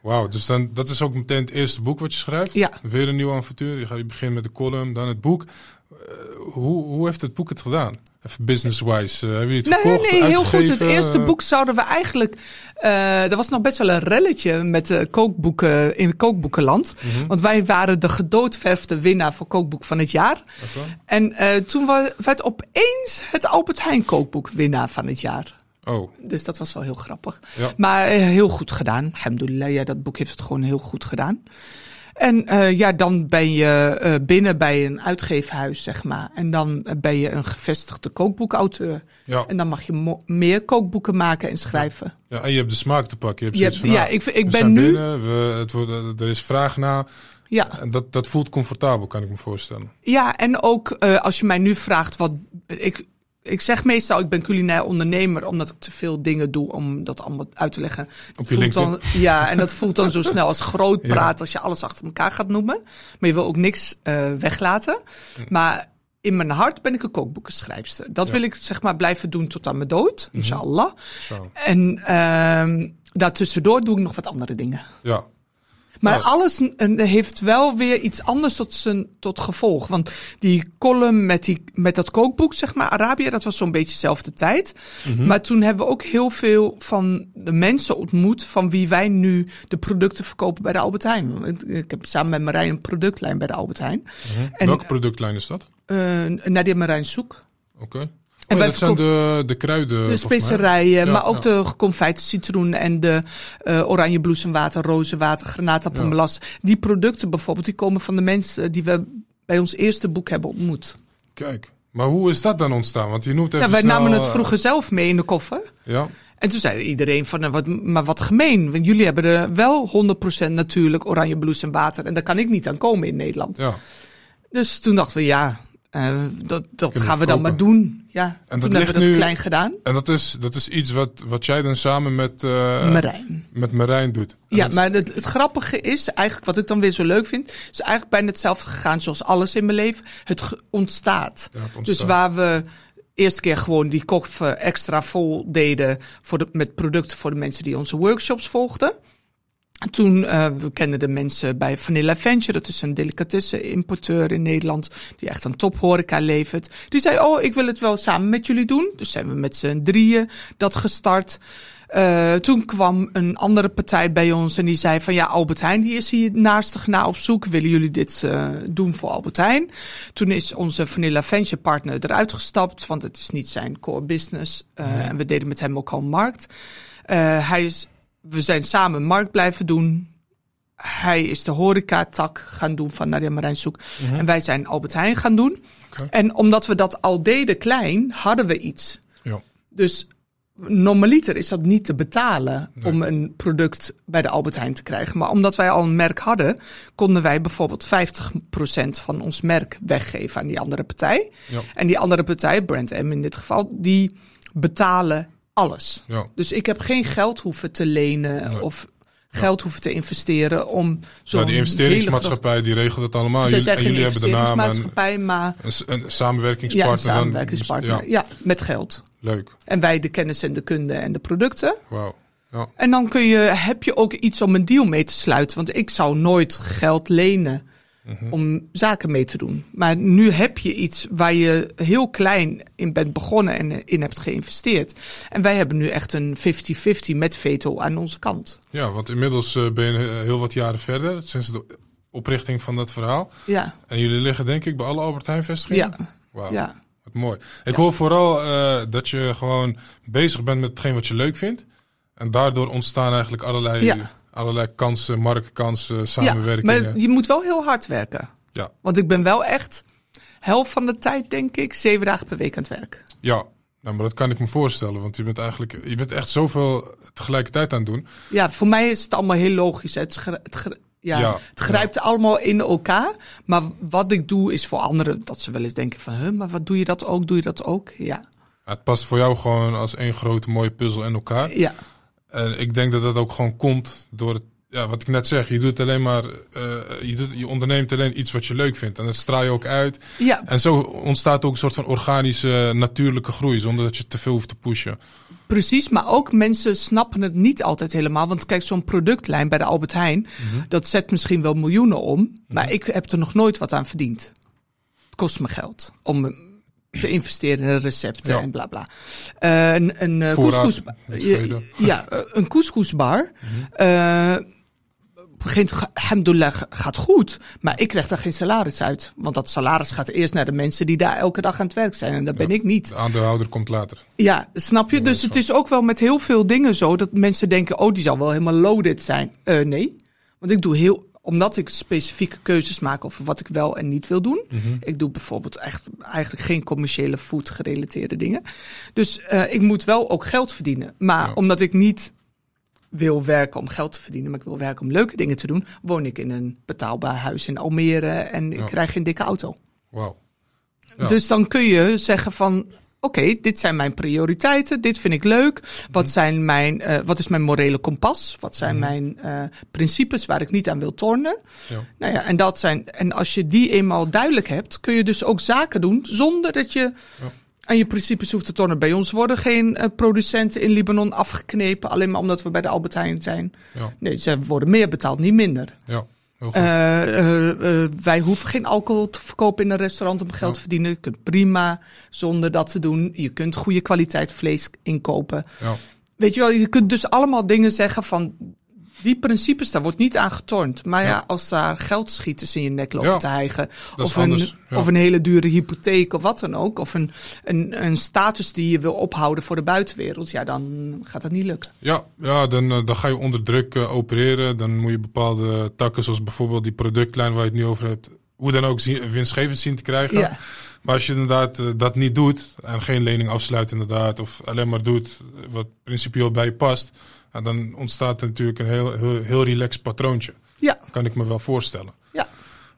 Wauw, dus dan, dat is ook meteen het eerste boek wat je schrijft. Ja. Weer een nieuw avontuur. Je, gaat, je begint met de column, dan het boek. Hoe, hoe heeft het boek het gedaan? Even business-wise. Eh, hebben jullie het Nee, verkocht, nee, heel goed. Het eerste Eh, boek zouden we eigenlijk. eh er was nog best wel een relletje met de kookboeken in het kookboekenland. mhm. Want wij waren de gedoodverfde winnaar voor kookboek van het jaar. En eh, toen werd opeens het Albert Heijn kookboek winnaar van het jaar. Oh, Dus dat was wel heel grappig. Ja. Maar eh, heel goed gedaan. Alhamdulillah, ja, dat boek heeft het gewoon heel goed gedaan. En eh, ja, dan ben je eh, binnen bij een uitgeefhuis, zeg maar. En dan eh, ben je een gevestigde kookboekauteur. ja. En dan mag je meer kookboeken maken en schrijven. ja. En je hebt de smaak te pakken. Je hebt Je hebt- van, ja, ik, ik we ben nu. binnen, we, het wordt, er is vraag naar. Ja, En dat, dat voelt comfortabel, kan ik me voorstellen. ja, en ook als je mij nu vraagt wat. Ik, ik zeg meestal, ik ben culinair ondernemer, omdat ik te veel dingen doe om dat allemaal uit te leggen. Op je Voelt LinkedIn. dan, ja, en dat voelt dan zo snel als groot Ja. praten als je alles achter elkaar gaat noemen. Maar je wil ook niks eh, weglaten. Maar in mijn hart ben ik een kookboekenschrijfster. Dat wil ik zeg maar blijven doen tot aan mijn dood, inshallah. Zo. En ehm daartussendoor doe ik nog wat andere dingen. Ja. Maar Ja. alles heeft wel weer iets anders tot, zijn, tot gevolg. Want die column met, die, met dat kookboek, zeg maar, Arabië, dat was zo'n beetje dezelfde tijd. Mhm. Maar toen hebben we ook heel veel van de mensen ontmoet van wie wij nu de producten verkopen bij de Albert Heijn. Ik- heb samen met Marijn een productlijn bij de Albert Heijn. En Welke productlijn is dat? eh Nadia Marijn Soek. Oké. En Oh, dat zijn de, de kruiden. De specerijen, Ja, maar ook ja. de geconfijte citroen en de eh, oranje bloesemwater, rozenwater, granaatappelmelas. Die producten bijvoorbeeld, die komen van de mensen die we bij ons eerste boek hebben ontmoet. Kijk. Maar hoe is dat dan ontstaan? Want je noemt even Ja, wij snel, namen het eh, vroeger zelf mee in de koffer. Ja. En toen zei iedereen van, nou, wat, maar wat gemeen. Want jullie hebben er wel 100% natuurlijk oranje bloesemwater. En daar kan ik niet aan komen in Nederland. Ja. Dus toen dachten we, ja, eh, dat, dat gaan we dan maar doen. Ja, dat toen hebben we dat nu- klein gedaan. En dat is, dat is iets wat, wat jij dan samen met, eh Marijn. met Marijn doet. En Ja, maar het, het grappige is eigenlijk wat ik dan weer zo leuk vind, is eigenlijk bijna hetzelfde gegaan zoals alles in mijn leven. Het ontstaat. Ja, het ontstaat. Dus waar we eerste keer gewoon die koffer extra vol deden voor de, met producten voor de mensen die onze workshops volgden. En Toen eh we kenden de mensen bij Vanilla Venture, dat is een delicatessen-importeur in Nederland, die echt een top horeca levert. Die zei, oh, ik wil het wel samen met jullie doen. Dus zijn we met z'n drieën dat gestart. Eh, toen kwam een andere partij bij ons en die zei van ja, Albert Heijn die is hier naastig na op zoek. Willen jullie dit eh, doen voor Albert Heijn? Toen is onze Vanilla Venture partner eruit gestapt, want het is niet zijn core business. Eh, En we deden met hem ook al markt. Hij is, we zijn samen markt blijven doen. Hij is de horeca-tak gaan doen van Nadia Marijn Soek. En wij zijn Albert Heijn gaan doen. En omdat we dat al deden klein, hadden we iets. Ja. Dus normaliter is dat niet te betalen om een product bij de Albert Heijn te krijgen. Maar omdat wij al een merk hadden, konden wij bijvoorbeeld 50% van ons merk weggeven aan die andere partij. Ja. En die andere partij, Brand M in dit geval, die betalen alles. Ja. Dus ik heb geen geld hoeven te lenen Nee. of geld hoeven te investeren om zo'n Nou, die hele investeringsmaatschappij die regelt het allemaal. Ze Jullie, en zeggen jullie een hebben de naam en investeringsmaatschappij, maar een, s- een ja, samenwerkingspartner. een dan. samenwerkingspartner. Ja, Ja, met geld. leuk. En wij de kennis en de kunde en de producten. Wauw. Ja. En dan kun je, heb je ook iets om een deal mee te sluiten. Want ik zou nooit geld lenen Mhm. om zaken mee te doen. Maar nu heb je iets waar je heel klein in bent begonnen en in hebt geïnvesteerd. En wij hebben nu echt een 50-50 met veto aan onze kant. ja, want inmiddels eh, ben je heel wat jaren verder sinds de oprichting van dat verhaal. Ja, En jullie liggen denk ik bij alle Albert Heijn vestigingen? ja, Wauw. ja. Wat mooi. Ik hoor vooral eh, dat je gewoon bezig bent met hetgeen wat je leuk vindt. En daardoor ontstaan eigenlijk allerlei, Ja. Allerlei kansen, marktkansen, ja. samenwerkingen. Maar je moet wel heel hard werken. Ja. Want ik ben wel echt helft van de tijd, denk ik, zeven dagen per week aan het werk. Ja, nou, maar dat kan ik me voorstellen. Want je bent eigenlijk je bent echt zoveel tegelijkertijd aan het doen. Ja, voor mij is het allemaal heel logisch. hè. Het, ja, Ja, het grijpt allemaal in elkaar. Maar wat ik doe is voor anderen dat ze wel eens denken van... Huh, maar wat doe je dat ook? Doe je dat ook? Ja. Het past voor jou gewoon als één grote mooie puzzel in elkaar. Ja, En ik denk dat dat ook gewoon komt door het, ja, wat ik net zeg. Je doet alleen maar, eh, je, doet, je onderneemt alleen iets wat je leuk vindt. En dat straal je ook uit. ja En zo ontstaat ook een soort van organische, natuurlijke groei. Zonder dat je te veel hoeft te pushen. precies. Maar ook mensen snappen het niet altijd helemaal. Want kijk, zo'n productlijn bij de Albert Heijn... dat zet misschien wel miljoenen om. Maar ik heb er nog nooit wat aan verdiend. Het kost me geld om te investeren in recepten Ja. en bla bla. Eh, een een eh, Voorraad, couscous... Ja, eh, een couscousbar. eh begint, alhamdulillah, g- gaat goed. Maar ik krijg daar geen salaris uit. Want dat salaris gaat eerst naar de mensen die daar elke dag aan het werk zijn. En dat ben ik niet. De aandeelhouder komt later. Ja, snap je? Dus het is ook wel met heel veel dingen zo dat mensen denken: oh, die zal wel helemaal loaded zijn. Eh, nee. Want ik doe heel. Omdat ik specifieke keuzes maak over wat ik wel en niet wil doen. Ik doe bijvoorbeeld echt eigenlijk geen commerciële food gerelateerde dingen. Dus eh, ik moet wel ook geld verdienen. Maar Ja. omdat ik niet wil werken om geld te verdienen, maar ik wil werken om leuke dingen te doen, woon ik in een betaalbaar huis in Almere en ik Ja. krijg geen dikke auto. Wauw. Ja. Dus dan kun je zeggen van, oké, dit zijn mijn prioriteiten, dit vind ik leuk. Wat, Mhm. zijn mijn, eh, wat is mijn morele kompas? Wat zijn mijn eh, principes waar ik niet aan wil tornen? Ja. Nou ja, en, dat zijn, en als je die eenmaal duidelijk hebt, kun je dus ook zaken doen zonder dat je aan je principes hoeft te tornen. Bij ons worden geen eh, producenten in Libanon afgeknepen, alleen maar omdat we bij de Albert Heijn zijn. Ja. Nee, ze worden meer betaald, niet minder. Ja, Eh, eh, eh, wij hoeven geen alcohol te verkopen in een restaurant om geld te verdienen. Je kunt prima zonder dat te doen. Je kunt goede kwaliteit vlees inkopen. ja. Weet je wel, je kunt dus allemaal dingen zeggen van die principes, daar wordt niet aan getornd. Maar ja, Ja. als daar geldschieters in je nek lopen Ja, te hijgen. Of een, ja. of een hele dure hypotheek of wat dan ook. Of een, een, een status die je wil ophouden voor de buitenwereld. Ja, dan gaat dat niet lukken. Ja, ja dan, eh, dan ga je onder druk eh, opereren. Dan moet je bepaalde takken, zoals bijvoorbeeld die productlijn waar je het nu over hebt, hoe dan ook zien, winstgevend zien te krijgen. Ja. Maar als je inderdaad eh, dat niet doet en geen lening afsluit inderdaad, of alleen maar doet wat principieel bij je past, ja, dan ontstaat er natuurlijk een heel, heel, heel relaxed patroontje. Ja, Kan ik me wel voorstellen. ja.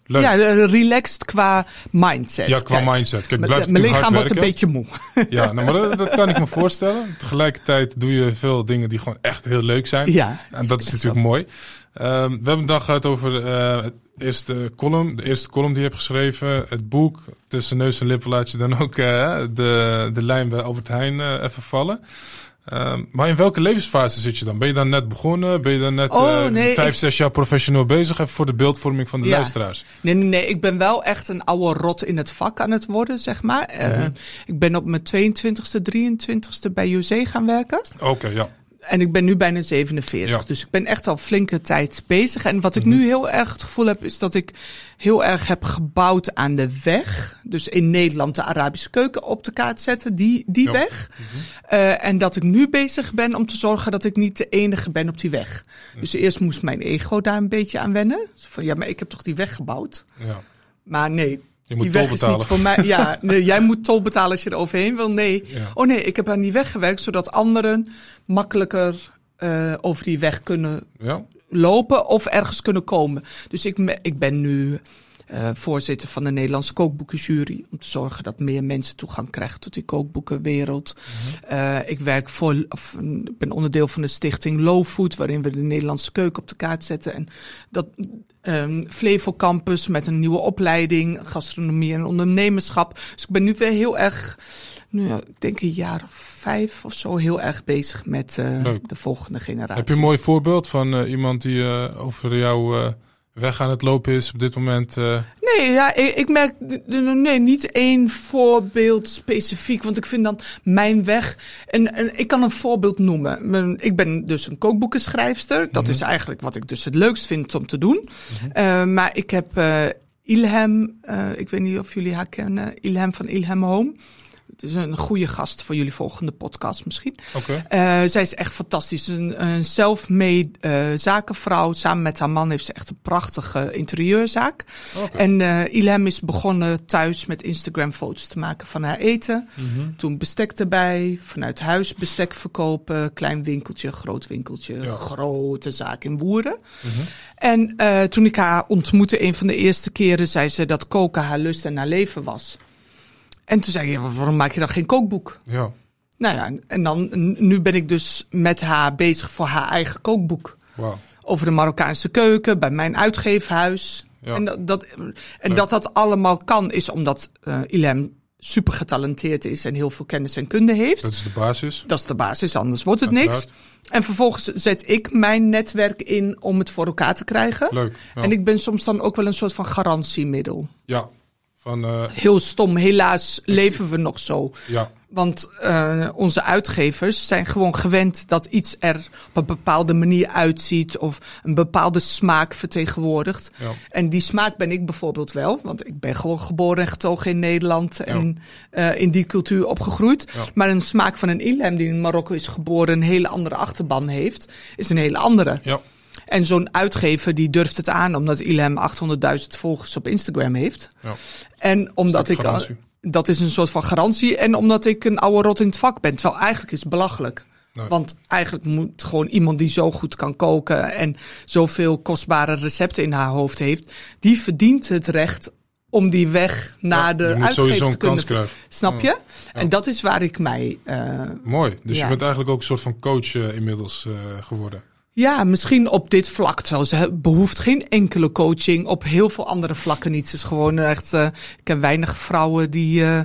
Leuk. Ja, eh, relaxed qua mindset. Ja, qua Kijk, mindset. Kijk, blijf mijn lichaam wordt een beetje moe. Ja, nou, maar dat, dat kan ik me voorstellen. Tegelijkertijd doe je veel dingen die gewoon echt heel leuk zijn. Ja, En dat is natuurlijk mooi. Ehm, we hebben een dag gehad over eh, het eerste column. De eerste column die je hebt geschreven. Het boek. Tussen neus en lippen laat je dan ook eh, de, de lijn bij Albert Heijn even vallen. Ehm, maar in welke levensfase zit je dan? Ben je dan net begonnen? Ben je dan net Oh, eh, nee, vijf, ik- zes jaar professioneel bezig? Even voor de beeldvorming van de Ja. luisteraars. Nee, nee, nee. Ik ben wel echt een oude rot in het vak aan het worden, zeg maar. Eh, Mhm. ik ben op mijn 22e, 23e bij UC gaan werken. Oké, ja. En ik ben nu bijna 47. Ja. Mhm. Dus ik ben echt al flinke tijd bezig. En wat ik nu heel erg het gevoel heb, is dat ik heel erg heb gebouwd aan de weg. Dus in Nederland de Arabische keuken op de kaart zetten, die, die Ja. weg. Eh, en dat ik nu bezig ben om te zorgen dat ik niet de enige ben op die weg. Mhm. Dus eerst moest mijn ego daar een beetje aan wennen. Zo Van ja, maar ik heb toch die weg gebouwd. ja. Maar nee, Je moet die tol weg is betalen. niet voor mij. Ja, nee, jij moet tol betalen als je er overheen wil. Nee. Ja. Oh nee, ik heb aan die weg gewerkt zodat anderen makkelijker eh, over die weg kunnen Ja? lopen of ergens kunnen komen. Dus ik, ik ben nu eh, voorzitter van de Nederlandse kookboekenjury. Om te zorgen dat meer mensen toegang krijgen tot die kookboekenwereld. Eh, ik werk voor, of, ik ben onderdeel van de stichting Low Food, waarin we de Nederlandse keuken op de kaart zetten. En dat ehm Flevo Campus met een nieuwe opleiding, gastronomie en ondernemerschap. Dus ik ben nu weer heel erg, nu, ja, ik denk een jaar of vijf of zo, heel erg bezig met eh, de volgende generatie. Heb je een mooi voorbeeld van iemand die over jouw weg aan het lopen is op dit moment? eh? Nee, ja, ik, ik merk nee, niet één voorbeeld specifiek. Want ik vind dan mijn weg. En, en ik kan een voorbeeld noemen. Ik ben dus een kookboekenschrijfster. Dat is eigenlijk wat ik dus het leukst vind om te doen. Eh, maar ik heb eh, Ilham, eh, ik weet niet of jullie haar kennen, Ilham van Ilham Home. Het is een goede gast voor jullie volgende podcast misschien. Oké. Eh, zij is echt fantastisch. Een, een self-made eh, zakenvrouw. Samen met haar man heeft ze echt een prachtige interieurzaak. Oké. En eh Ilham is begonnen thuis met Instagram foto's te maken van haar eten. Mhm. Toen bestek erbij, vanuit huis bestek verkopen. Klein winkeltje, groot winkeltje, Ja. grote zaak in Woeren. Mhm. En eh, toen ik haar ontmoette, een van de eerste keren, zei ze dat koken haar lust en haar leven was. En toen zei ik, ja, waarom maak je dan geen kookboek? Ja. Nou ja, en dan, nu ben ik dus met haar bezig voor haar eigen kookboek. Wauw. Over de Marokkaanse keuken, bij mijn uitgeefhuis. Ja. En, dat, dat, en Leuk. dat dat allemaal kan, is omdat eh Ilham super getalenteerd is en heel veel kennis en kunde heeft. Dat is de basis. Dat is de basis, anders wordt het niks. En vervolgens zet ik mijn netwerk in om het voor elkaar te krijgen. Leuk. Ja. En ik ben soms dan ook wel een soort van garantiemiddel. ja. Van, eh, Heel stom, helaas leven we nog zo. ja. Want eh, onze uitgevers zijn gewoon gewend dat iets er op een bepaalde manier uitziet of een bepaalde smaak vertegenwoordigt. Ja. En die smaak ben ik bijvoorbeeld wel, want ik ben gewoon geboren en getogen in Nederland en eh, in die cultuur opgegroeid. Ja. Maar een smaak van een Ilham die in Marokko is geboren, een hele andere achterban heeft, is een hele andere. Ja. En zo'n uitgever die durft het aan omdat Ilham 800.000 volgers op Instagram heeft. Ja. En omdat ik. garantie. Dat is een soort van garantie. En omdat ik een oude rot in het vak ben. Terwijl eigenlijk is het belachelijk. Nee. Want eigenlijk moet gewoon iemand die zo goed kan koken. en zoveel kostbare recepten in haar hoofd heeft. die verdient het recht om die weg naar Ja, de uitgever te kunnen. kans krijgen. Snap je? En dat is waar ik mij. eh, Mooi. Dus je bent eigenlijk ook een soort van coach eh, inmiddels eh, geworden. Ja, misschien op dit vlak. Terwijl ze behoeft geen enkele coaching. Op heel veel andere vlakken niet. Ze is gewoon echt. eh, ik heb weinig vrouwen die. eh,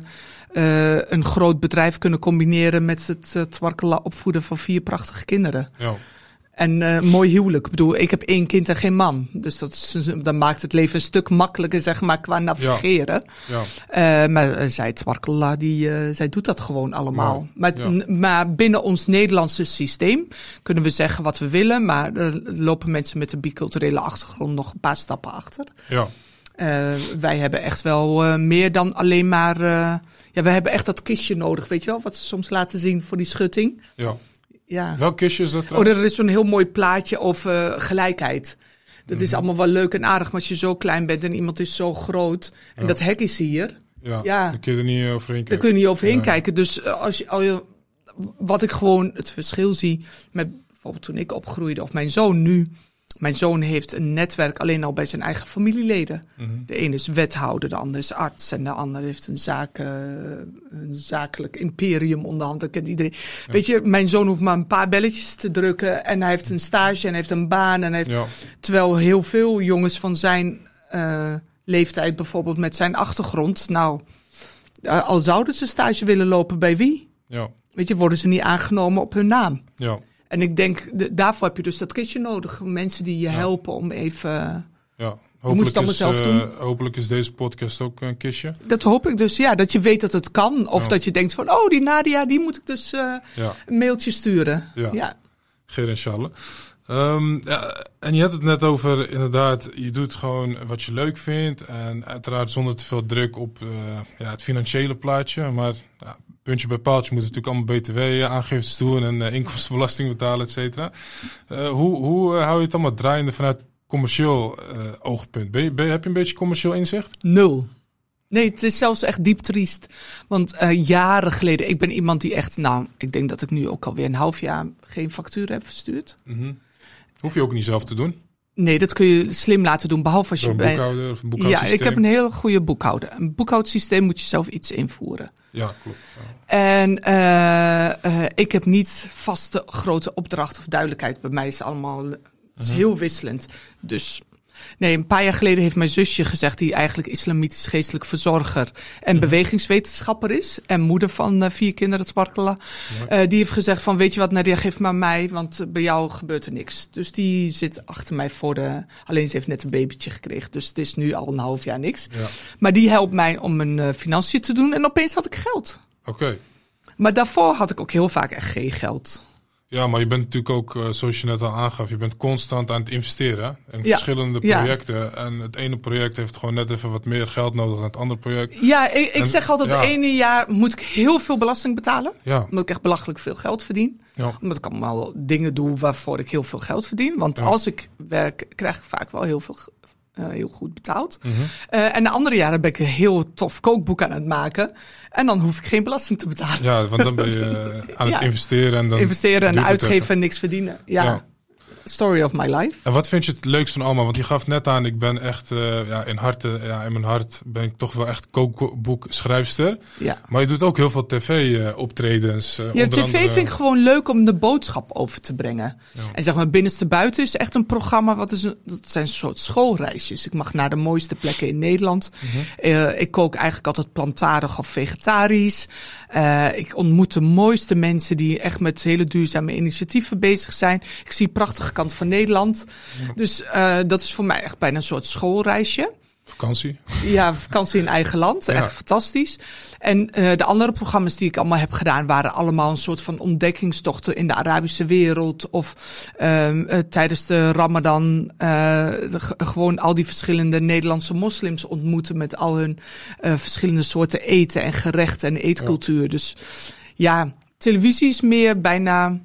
eh, een groot bedrijf kunnen combineren met het uh, opvoeden van vier prachtige kinderen. Ja. En eh mooi huwelijk. Ik bedoel, ik heb één kind en geen man. Dus dat, is, dat maakt het leven een stuk makkelijker, zeg maar, qua navigeren. Ja. Eh, maar eh, zij, Twarkela, die, zij doet dat gewoon allemaal. Maar, Ja. maar binnen ons Nederlandse systeem kunnen we zeggen wat we willen. Maar er lopen mensen met een biculturele achtergrond nog een paar stappen achter. ja. Wij hebben echt wel meer dan alleen maar... ja, we hebben echt dat kistje nodig, weet je wel? Wat ze soms laten zien voor die schutting. ja. Ja. Welk kistje is dat Oh, trouwens? er is zo'n heel mooi plaatje over eh, gelijkheid. Dat Mhm. is allemaal wel leuk en aardig, maar als je zo klein bent en iemand is zo groot en Ja. dat hek is hier, ja. ja. Daar kun je er niet eh, overheen kijken. kun je niet overheen Ja. kijken. Dus eh, als je, als je, wat ik gewoon het verschil zie met bijvoorbeeld toen ik opgroeide of mijn zoon nu. Mijn zoon heeft een netwerk alleen al bij zijn eigen familieleden. Mhm. De ene is wethouder, de ander is arts en de ander heeft een, zaken, een zakelijk imperium onderhand. Dat kent iedereen. Weet je, mijn zoon hoeft maar een paar belletjes te drukken en hij heeft een stage en heeft een baan. En heeft, Ja. Terwijl heel veel jongens van zijn eh, leeftijd, bijvoorbeeld met zijn achtergrond, nou, eh, al zouden ze stage willen lopen bij wie? Ja. Weet je, worden ze niet aangenomen op hun naam. Ja. En ik denk, de- daarvoor heb je dus dat kistje nodig. Mensen die je helpen om even... Ja. moet je het Hopelijk allemaal is, zelf eh, doen? hopelijk is deze podcast ook een kistje. Dat hoop ik dus, ja, dat je weet dat het kan. Of Ja. dat je denkt van, oh, die Nadia, die moet ik dus eh, Ja. een mailtje sturen. Ja. ja. Geer en Charles. Ehm, ja, en je had het net over, inderdaad, je doet gewoon wat je leuk vindt. En uiteraard zonder te veel druk op eh, ja, het financiële plaatje. Maar ja, puntje bij paaltje moet natuurlijk allemaal btw-aangiftes doen en eh, inkomstenbelasting betalen, et cetera. Eh, hoe hoe eh, hou je het allemaal draaiende vanuit commercieel oogpunt? Ben je, ben heb je een beetje commercieel inzicht? Nul. Nee, het is zelfs echt diep triest. Want jaren geleden, ik ben iemand die echt, nou, ik denk dat ik nu ook alweer een half jaar geen factuur heb verstuurd. Hoef je ook niet zelf te doen. Nee, dat kun je slim laten doen, behalve als je een bij. boekhouder of een Ja, boekhoudsysteem. ik heb een hele goede boekhouder. Een boekhoudsysteem moet je zelf iets invoeren. Ja, klopt. Ja. En eh, eh, ik heb niet vaste grote opdrachten of duidelijkheid. Bij mij is het allemaal het is heel wisselend. Dus nee, een paar jaar geleden heeft mijn zusje gezegd, die eigenlijk islamitisch geestelijk verzorger en bewegingswetenschapper is. En moeder van eh, vier kinderen, Twarkela. Eh, die heeft gezegd van, weet je wat, Nadia, geef maar mij, want eh, bij jou gebeurt er niks. Dus die zit achter mij voor de... Alleen ze heeft net een babytje gekregen, dus het is nu al een half jaar niks. Ja. Maar die helpt mij om mijn financiën te doen en opeens had ik geld. Oké. Maar daarvoor had ik ook heel vaak echt geen geld. Ja, maar je bent natuurlijk ook, eh, zoals je net al aangaf, je bent constant aan het investeren in Ja, verschillende ja. projecten. En het ene project heeft gewoon net even wat meer geld nodig dan het andere project. Ja, ik, ik En- zeg altijd, ja. het ene jaar moet ik heel veel belasting betalen. Ja, Omdat ik echt belachelijk veel geld verdien. ja, Omdat ik allemaal dingen doe waarvoor ik heel veel geld verdien. Want als ik werk, krijg ik vaak wel heel veel eh, heel goed betaald. Mhm. Eh, en de andere jaren ben ik een heel tof kookboek aan het maken. En dan hoef ik geen belasting te betalen. ja, want dan ben je eh, aan het Ja. investeren en dan Investeren en uitgeven even. en niks verdienen. Ja. Ja. Story of my life. En wat vind je het leukst van allemaal? Want je gaf net aan, ik ben echt, eh, ja, in, harte, ja, in mijn hart ben ik toch wel echt kookboekschrijfster. Ja. Maar je doet ook heel veel tv-optredens. eh Ja, tv vind ik gewoon leuk om de boodschap over te brengen. En zeg maar, binnenste buiten is echt een programma. Wat is een, dat zijn een soort schoolreisjes. Ik mag naar de mooiste plekken in Nederland. Eh, ik kook eigenlijk altijd plantaardig of vegetarisch. Eh, ik ontmoet de mooiste mensen die echt met hele duurzame initiatieven bezig zijn. Ik zie prachtige kant van Nederland. Dus eh, dat is voor mij echt bijna een soort schoolreisje. Vakantie. Ja, vakantie in eigen land. Ja. Echt fantastisch. En eh, de andere programma's die ik allemaal heb gedaan... waren allemaal een soort van ontdekkingstochten in de Arabische wereld. Of ehm, eh, tijdens de Ramadan de- gewoon al die verschillende Nederlandse moslims ontmoeten... met al hun verschillende soorten eten en gerechten en eetcultuur. Dus ja, televisie is meer bijna...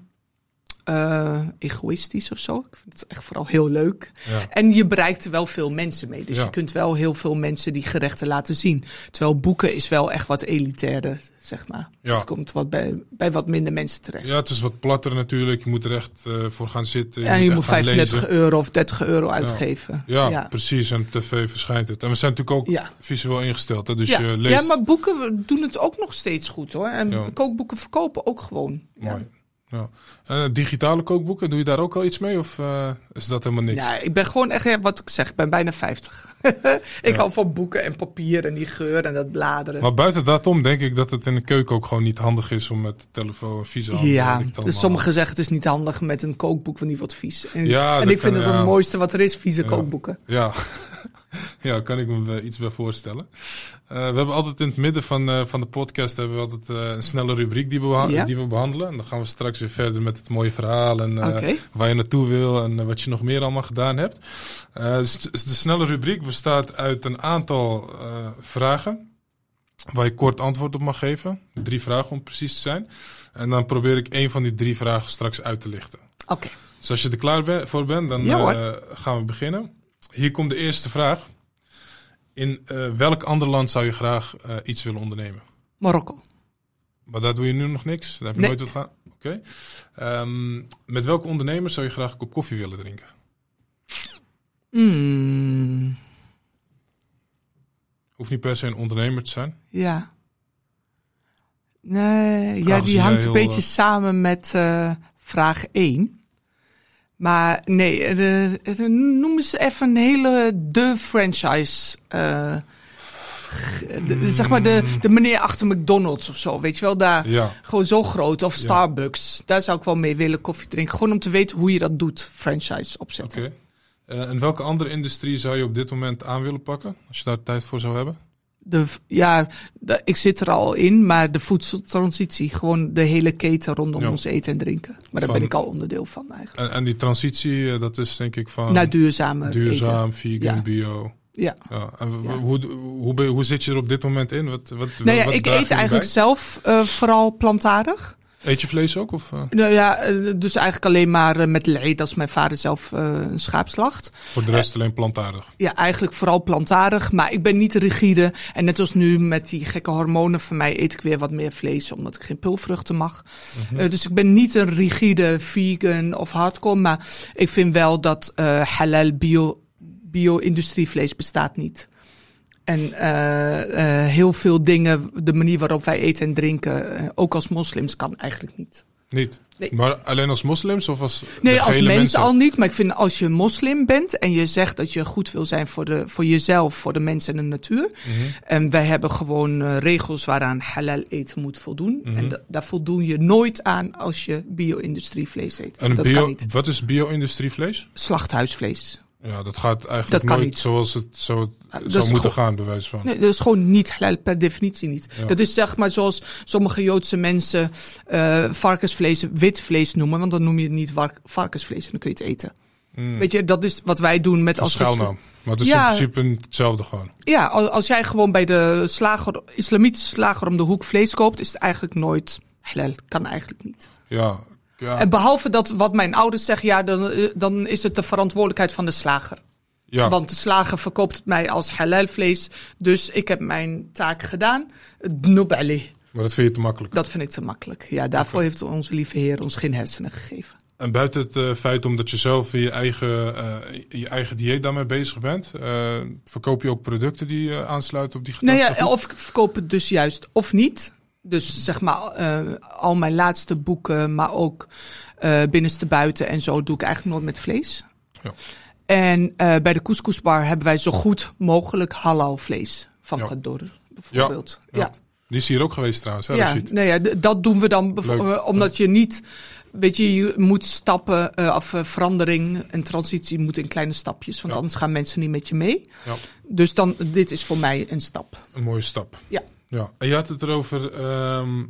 eh, egoïstisch of zo. Ik vind het echt vooral heel leuk. Ja. En je bereikt er wel veel mensen mee. Dus Ja. je kunt wel heel veel mensen die gerechten laten zien. Terwijl boeken is wel echt wat elitairder, zeg maar. Ja. Het komt wat bij, bij wat minder mensen terecht. ja, het is wat platter natuurlijk. Je moet er echt eh, voor gaan zitten. en je echt moet gaan 35 lezen. euro of 30 euro uitgeven. Ja, precies. En op tv verschijnt het. En we zijn natuurlijk ook visueel ingesteld. Hè? Dus Ja. je leest... ja, maar boeken doen het ook nog steeds goed hoor. En kookboeken verkopen ook gewoon. Ja. Mooi. Ja. Eh, digitale kookboeken, doe je daar ook al iets mee? Of eh, is dat helemaal niks? Ja, ik ben gewoon echt, ja, wat ik zeg, ik ben bijna 50. ik hou van boeken en papier en die geur en dat bladeren. Maar buiten dat om denk ik dat het in de keuken ook gewoon niet handig is om met de telefoon vieze handen... ja, dus sommigen zeggen het is niet handig met een kookboek, want die wordt vies. En, Ja, en ik vind het het mooiste wat er is, vieze kookboeken. Ja. ja, kan ik me iets bij voorstellen. Eh, we hebben altijd in het midden van, eh, van de podcast hebben we altijd eh, een snelle rubriek die we, beha- Ja. die we behandelen. En dan gaan we straks weer verder met het mooie verhaal en waar je naartoe wil en wat je nog meer allemaal gedaan hebt. De snelle rubriek bestaat uit een aantal vragen waar je kort antwoord op mag geven. Drie vragen om precies te zijn. En dan probeer ik één van die drie vragen straks uit te lichten. Oké, Dus als je er klaar voor bent, dan Ja, gaan we beginnen. Hier komt de eerste vraag. In eh, welk ander land zou je graag eh, iets willen ondernemen? Marokko. Maar daar doe je nu nog niks? Daar heb je Nee. nooit wat gedaan? Oké. Ehm, met welke ondernemer zou je graag een kop koffie willen drinken? Mm, Hoeft niet per se een ondernemer te zijn. ja. Nee, ja, die hangt een heel, beetje eh, samen met vraag 1. Maar nee, eh, eh, noem eens even een hele de franchise. eh, de- zeg maar de, de meneer achter McDonald's of zo, weet je wel? Daar, Ja. Gewoon zo groot. Of Ja. Starbucks. Daar zou ik wel mee willen koffie drinken. Gewoon om te weten hoe je dat doet, franchise opzetten. Oké. Eh, en welke andere industrie zou je op dit moment aan willen pakken? Als je daar tijd voor zou hebben? De, ja, de- ik zit er al in, maar de voedseltransitie. Gewoon de hele keten rondom Ja. ons eten en drinken. Maar daar Van- ben ik al onderdeel van eigenlijk. En, en die transitie, eh, dat is denk ik van Naar duurzamer duurzaam, eten. vegan, Ja. bio. Ja. Ja. En w- Ja. Hoe, hoe, hoe zit je er op dit moment in? Wat, wat, Nou ja, wat ik eet eigenlijk zelf eh, vooral plantaardig. Eet je vlees ook? Of, eh, Nou ja, eh, dus eigenlijk alleen maar eh, met leed als mijn vader zelf een schaap slacht. voor de rest alleen plantaardig? Ja, eigenlijk vooral plantaardig, maar ik ben niet rigide. En net als nu met die gekke hormonen van mij eet ik weer wat meer vlees, omdat ik geen pulvruchten mag. Mhm. Dus ik ben niet een rigide vegan of hardcore, maar ik vind wel dat halal bio, bio-industrievlees bestaat niet. En eh, eh, heel veel dingen, de manier waarop wij eten en drinken, eh, ook als moslims, kan eigenlijk niet. Niet? Nee. Maar alleen als moslims of als Nee, als mens mensen? al niet. Maar ik vind als je moslim bent en je zegt dat je goed wil zijn voor, de, voor jezelf, voor de mensen en de natuur. Mhm. En wij hebben gewoon regels waaraan halal eten moet voldoen. Mhm. En da- daar voldoen je nooit aan als je bio-industrievlees eet. En dat bio, kan niet. wat is bio-industrievlees? Slachthuisvlees. Ja, dat gaat eigenlijk Dat nooit niet. zoals het zou, is moeten gaan, bij wijze van. Nee, dat is gewoon niet halal per definitie niet. Ja. Dat is zeg maar zoals sommige Joodse mensen eh, varkensvlees wit vlees noemen. Want dan noem je het niet varkensvlees en dan kun je het eten. Mm. Weet je, dat is wat wij doen met Als schuilnaam. Maar het is Ja. in principe hetzelfde gewoon. Ja, als, als jij gewoon bij de slager, islamitische slager om de hoek vlees koopt, is het eigenlijk nooit halal. Kan eigenlijk niet. Ja, ja, En behalve dat wat mijn ouders zeggen, ja, dan, eh, dan is het de verantwoordelijkheid van de slager. ja. Want de slager verkoopt het mij als halal vlees. Dus ik heb mijn taak gedaan. Alih. maar dat vind je te makkelijk. Dat vind ik te makkelijk. Ja, daarvoor heeft onze lieve Heer ons geen hersenen gegeven. En buiten het eh, feit omdat je zelf in je eigen, eh, je eigen dieet daarmee bezig bent, eh, verkoop je ook producten die aansluiten op die Nou gedachte? ja, of ik verkoop het dus juist of niet. Dus zeg maar, eh, al mijn laatste boeken, maar ook eh binnenste buiten en zo, doe ik eigenlijk nooit met vlees. Ja. En eh, bij de couscousbar hebben wij zo goed mogelijk halal vlees van Ja. Kador, bijvoorbeeld. Ja. Ja, Die is hier ook geweest trouwens, hè, ja. Rashid? nou ja, dat doen we dan Leuk. omdat je niet, weet je, je moet stappen eh, of verandering en transitie moet in kleine stapjes, want anders gaan mensen niet met je mee. Ja. Dus dan, dit is voor mij een stap. Een mooie stap. Ja. Ja. En je had het erover ehm,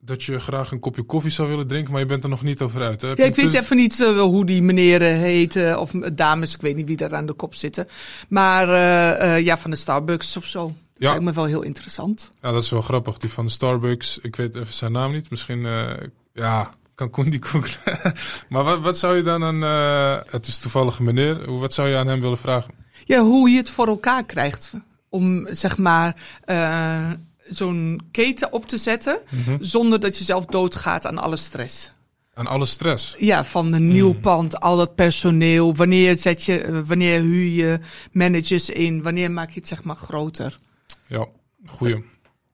dat je graag een kopje koffie zou willen drinken, maar je bent er nog niet over uit. Hè? Ja, ik weet even niet eh, hoe die meneren heten of dames, ik weet niet wie daar aan de kop zitten. Maar eh, eh, ja, van de Starbucks of zo. Dat Ja. lijkt me wel heel interessant. Ja, dat is wel grappig. Die van de Starbucks, ik weet even zijn naam niet. Misschien, eh, ja, Cancun die koek. maar wat, wat zou je dan aan... eh, het is toevallig een meneer. Wat zou je aan hem willen vragen? Ja, hoe je het voor elkaar krijgt om zeg maar eh, zo'n keten op te zetten zonder dat je zelf doodgaat aan alle stress. Aan alle stress. Ja, van een nieuw pand, al dat personeel, wanneer zet je, eh, wanneer huur je managers in, wanneer maak je het zeg maar groter. Ja, goeie.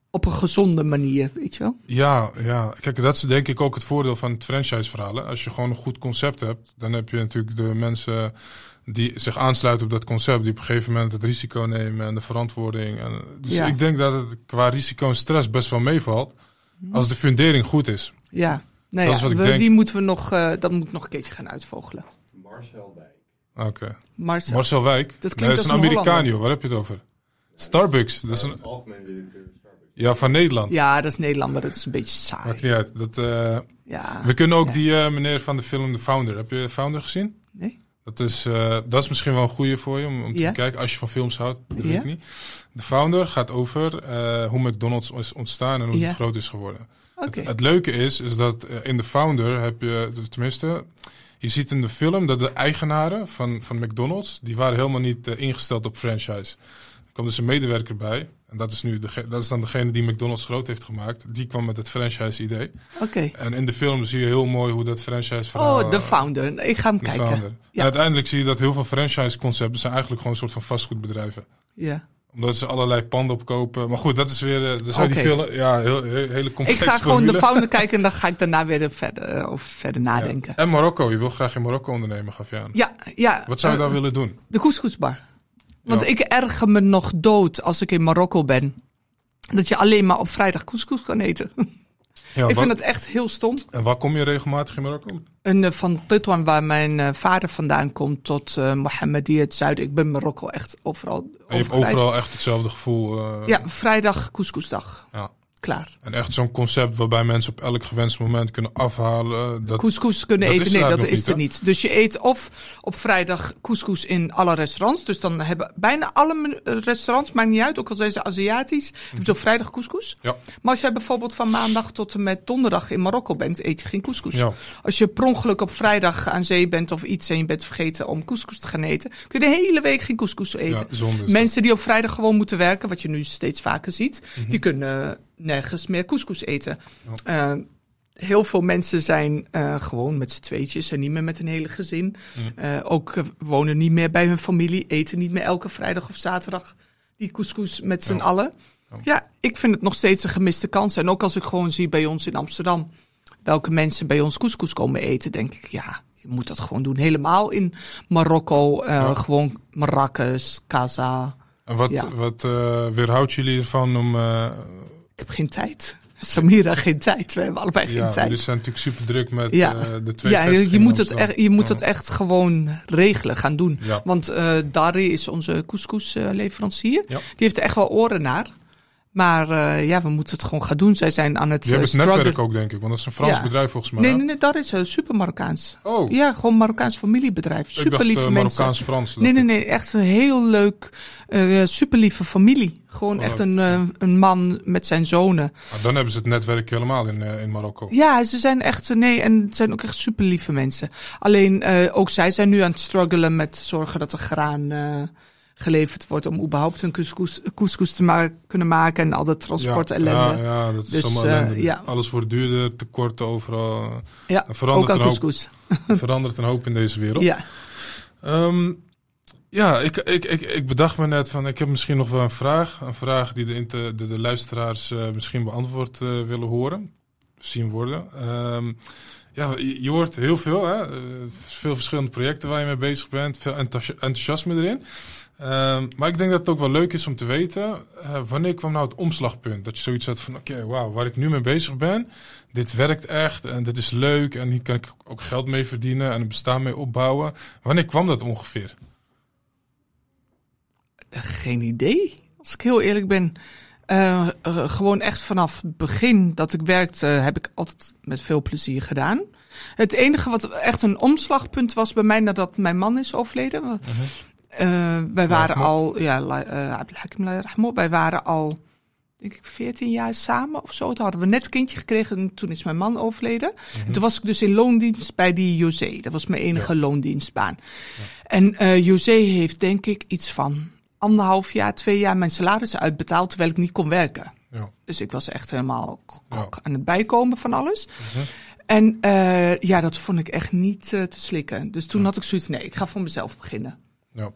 Op een gezonde manier, weet je wel? Ja, ja, kijk, dat is denk ik ook het voordeel van het franchise-verhaal. hè. Als je gewoon een goed concept hebt, dan heb je natuurlijk de mensen die zich aansluiten op dat concept, die op een gegeven moment het risico nemen en de verantwoording. En, dus Ja. ik denk dat het qua risico en stress best wel meevalt, als de fundering goed is. Ja. Nou Dat ja, is wat ik we- denk. die moeten we nog, eh, dat moet ik nog een keertje gaan uitvogelen. Marcel Wijk. Oké. Marcel. Marcel Wijk. Dat klinkt Nee, dat is als een een joh. Waar heb je het over? Starbucks. Dat is een, ja, van Nederland. Ja, dat is Nederland, maar dat is een beetje saai. Maakt niet uit. Dat, eh, Ja. we kunnen ook Ja. die eh, meneer van de film The Founder. Heb je The Founder gezien? Dat is, eh, dat is misschien wel een goede voor je om, om te Ja. bekijken. Als je van films houdt, dat weet ik niet. The Founder gaat over eh, hoe McDonald's is ontstaan en hoe het groot is geworden. Het, het leuke is, is dat eh, in The Founder heb je, tenminste, je ziet in de film dat de eigenaren van, van McDonald's, die waren helemaal niet ingesteld op franchise. Kwam dus een medewerker bij. En dat is, nu de, dat is dan degene die McDonald's groot heeft gemaakt. Die kwam met het franchise-idee. Oké. En in de film zie je heel mooi hoe dat franchise-verhaal... Oh, de founder. Ik ga hem kijken. founder. Ja. En uiteindelijk zie je dat heel veel franchise-concepten zijn eigenlijk gewoon een soort van vastgoedbedrijven. Ja. Omdat ze allerlei panden opkopen. Maar goed, dat is weer... eh, Er zijn die veel, ja, heel, heel, hele Ik complexe ga gewoon de founder kijken en dan ga ik daarna weer verder, eh, over verder Ja. nadenken. En Marokko. Je wil graag in Marokko ondernemen, gaf je aan. Ja, ja. Wat zou je eh, dan willen doen? De couscousbar. Want Ja. ik erger me nog dood als ik in Marokko ben. Dat je alleen maar op vrijdag couscous kan eten. Ja, ik vind het echt heel stom. En waar kom je regelmatig in Marokko? En eh, van Tetuan, waar mijn eh, vader vandaan komt, tot eh Mohammedia, het zuiden. Ik ben Marokko echt overal En je hebt overgereisd. overal echt hetzelfde gevoel. Ja, vrijdag couscousdag. Ja. Klaar. En echt zo'n concept waarbij mensen op elk gewenst moment kunnen afhalen. Dat, Couscous kunnen dat eten, nee, dat is nog er niet, niet. Dus je eet of op vrijdag couscous in alle restaurants. Dus dan hebben bijna alle eh, restaurants, maakt niet uit, ook al zijn ze Aziatisch, hebben ze op vrijdag couscous. Ja. Maar als jij bijvoorbeeld van maandag tot en met donderdag in Marokko bent, eet je geen couscous. Ja. Als je per ongeluk op vrijdag aan zee bent of iets en je bent vergeten om couscous te gaan eten, kun je de hele week geen couscous eten. Ja. Mensen die op vrijdag gewoon moeten werken, wat je nu steeds vaker ziet, Mhm. die kunnen nergens meer couscous eten. Eh, heel veel mensen zijn eh, gewoon met z'n tweetjes en niet meer met een hele gezin. Eh, ook wonen niet meer bij hun familie, eten niet meer elke vrijdag of zaterdag die couscous met z'n Ja. allen. Ja. Ja, ik vind het nog steeds een gemiste kans. En ook als ik gewoon zie bij ons in Amsterdam welke mensen bij ons couscous komen eten, denk ik, ja, je moet dat gewoon doen. Helemaal in Marokko, Ja. gewoon Marrakesh, Casa. En wat, Ja. wat eh, weerhoudt jullie ervan om... Ik heb geen tijd. Samira, geen tijd. We hebben allebei geen ja, tijd. jullie zijn natuurlijk super druk met Ja. eh, de twee Ja, je, moet, het echt, je moet Ja. het echt gewoon regelen, gaan doen. Want eh Dari is onze couscous-leverancier. Ja. Die heeft er echt wel oren naar. Maar eh, ja, we moeten het gewoon gaan doen. Zij zijn aan het Die hebben eh, het netwerk ook, denk ik. Want dat is een Frans Ja. bedrijf volgens mij. Nee, nee, nee, Dari is een super Marokkaans. Oh, Ja, gewoon Marokkaans familiebedrijf. Super dacht lieve eh, mensen. Marokkaans-Frans. Nee, nee, nee. Echt een heel leuk, eh super lieve familie. Gewoon Oh. echt een, eh, een man met zijn zonen. Ah, dan hebben ze het netwerk helemaal in, eh, in Marokko. Ja, ze zijn echt, eh, nee, en het zijn ook echt super lieve mensen. Alleen, eh, ook zij zijn nu aan het struggelen met zorgen dat er graan eh, geleverd wordt om überhaupt hun couscous, couscous te ma kunnen maken en al dat transport ja, ellende. ja, ja, dat is Dus, allemaal eh, ja. Alles wordt duurder, tekorten overal. Ja, Er verandert, ook aan een hoop, couscous. er verandert een hoop in deze wereld. Ja. Ehm, ja, ik, ik, ik, ik bedacht me net van, ik heb misschien nog wel een vraag. Een vraag die de, de, de luisteraars eh, misschien beantwoord eh, willen horen. Zien worden. Ehm, ja, je, je hoort heel veel, hè? Veel verschillende projecten waar je mee bezig bent. Veel enthousi- enthousiasme erin. Ehm, maar ik denk dat het ook wel leuk is om te weten, eh, wanneer kwam nou het omslagpunt? Dat je zoiets had van, oké, wauw, waar ik nu mee bezig ben, dit werkt echt en dit is leuk en hier kan ik ook geld mee verdienen en een bestaan mee opbouwen. Wanneer kwam dat ongeveer? Geen idee, als ik heel eerlijk ben. Eh, eh, gewoon echt vanaf het begin dat ik werkte, heb ik altijd met veel plezier gedaan. Het enige wat echt een omslagpunt was bij mij nadat mijn man is overleden. Mhm. Eh, wij waren al, ja, Abdelhakim yarhamou, wij waren al, denk ik, 14 jaar samen of zo. Toen hadden we net een kindje gekregen en toen is mijn man overleden. Mhm. En toen was ik dus in loondienst bij die José. Dat was mijn enige loondienstbaan. En eh José heeft denk ik iets van anderhalf jaar, twee jaar mijn salaris uitbetaald terwijl ik niet kon werken. Ja. Dus ik was echt helemaal. Mhm. aan het bijkomen van alles. En eh, ja, dat vond ik echt niet te slikken. Dus toen had ik zoiets, nee, ik ga voor mezelf beginnen. Ja.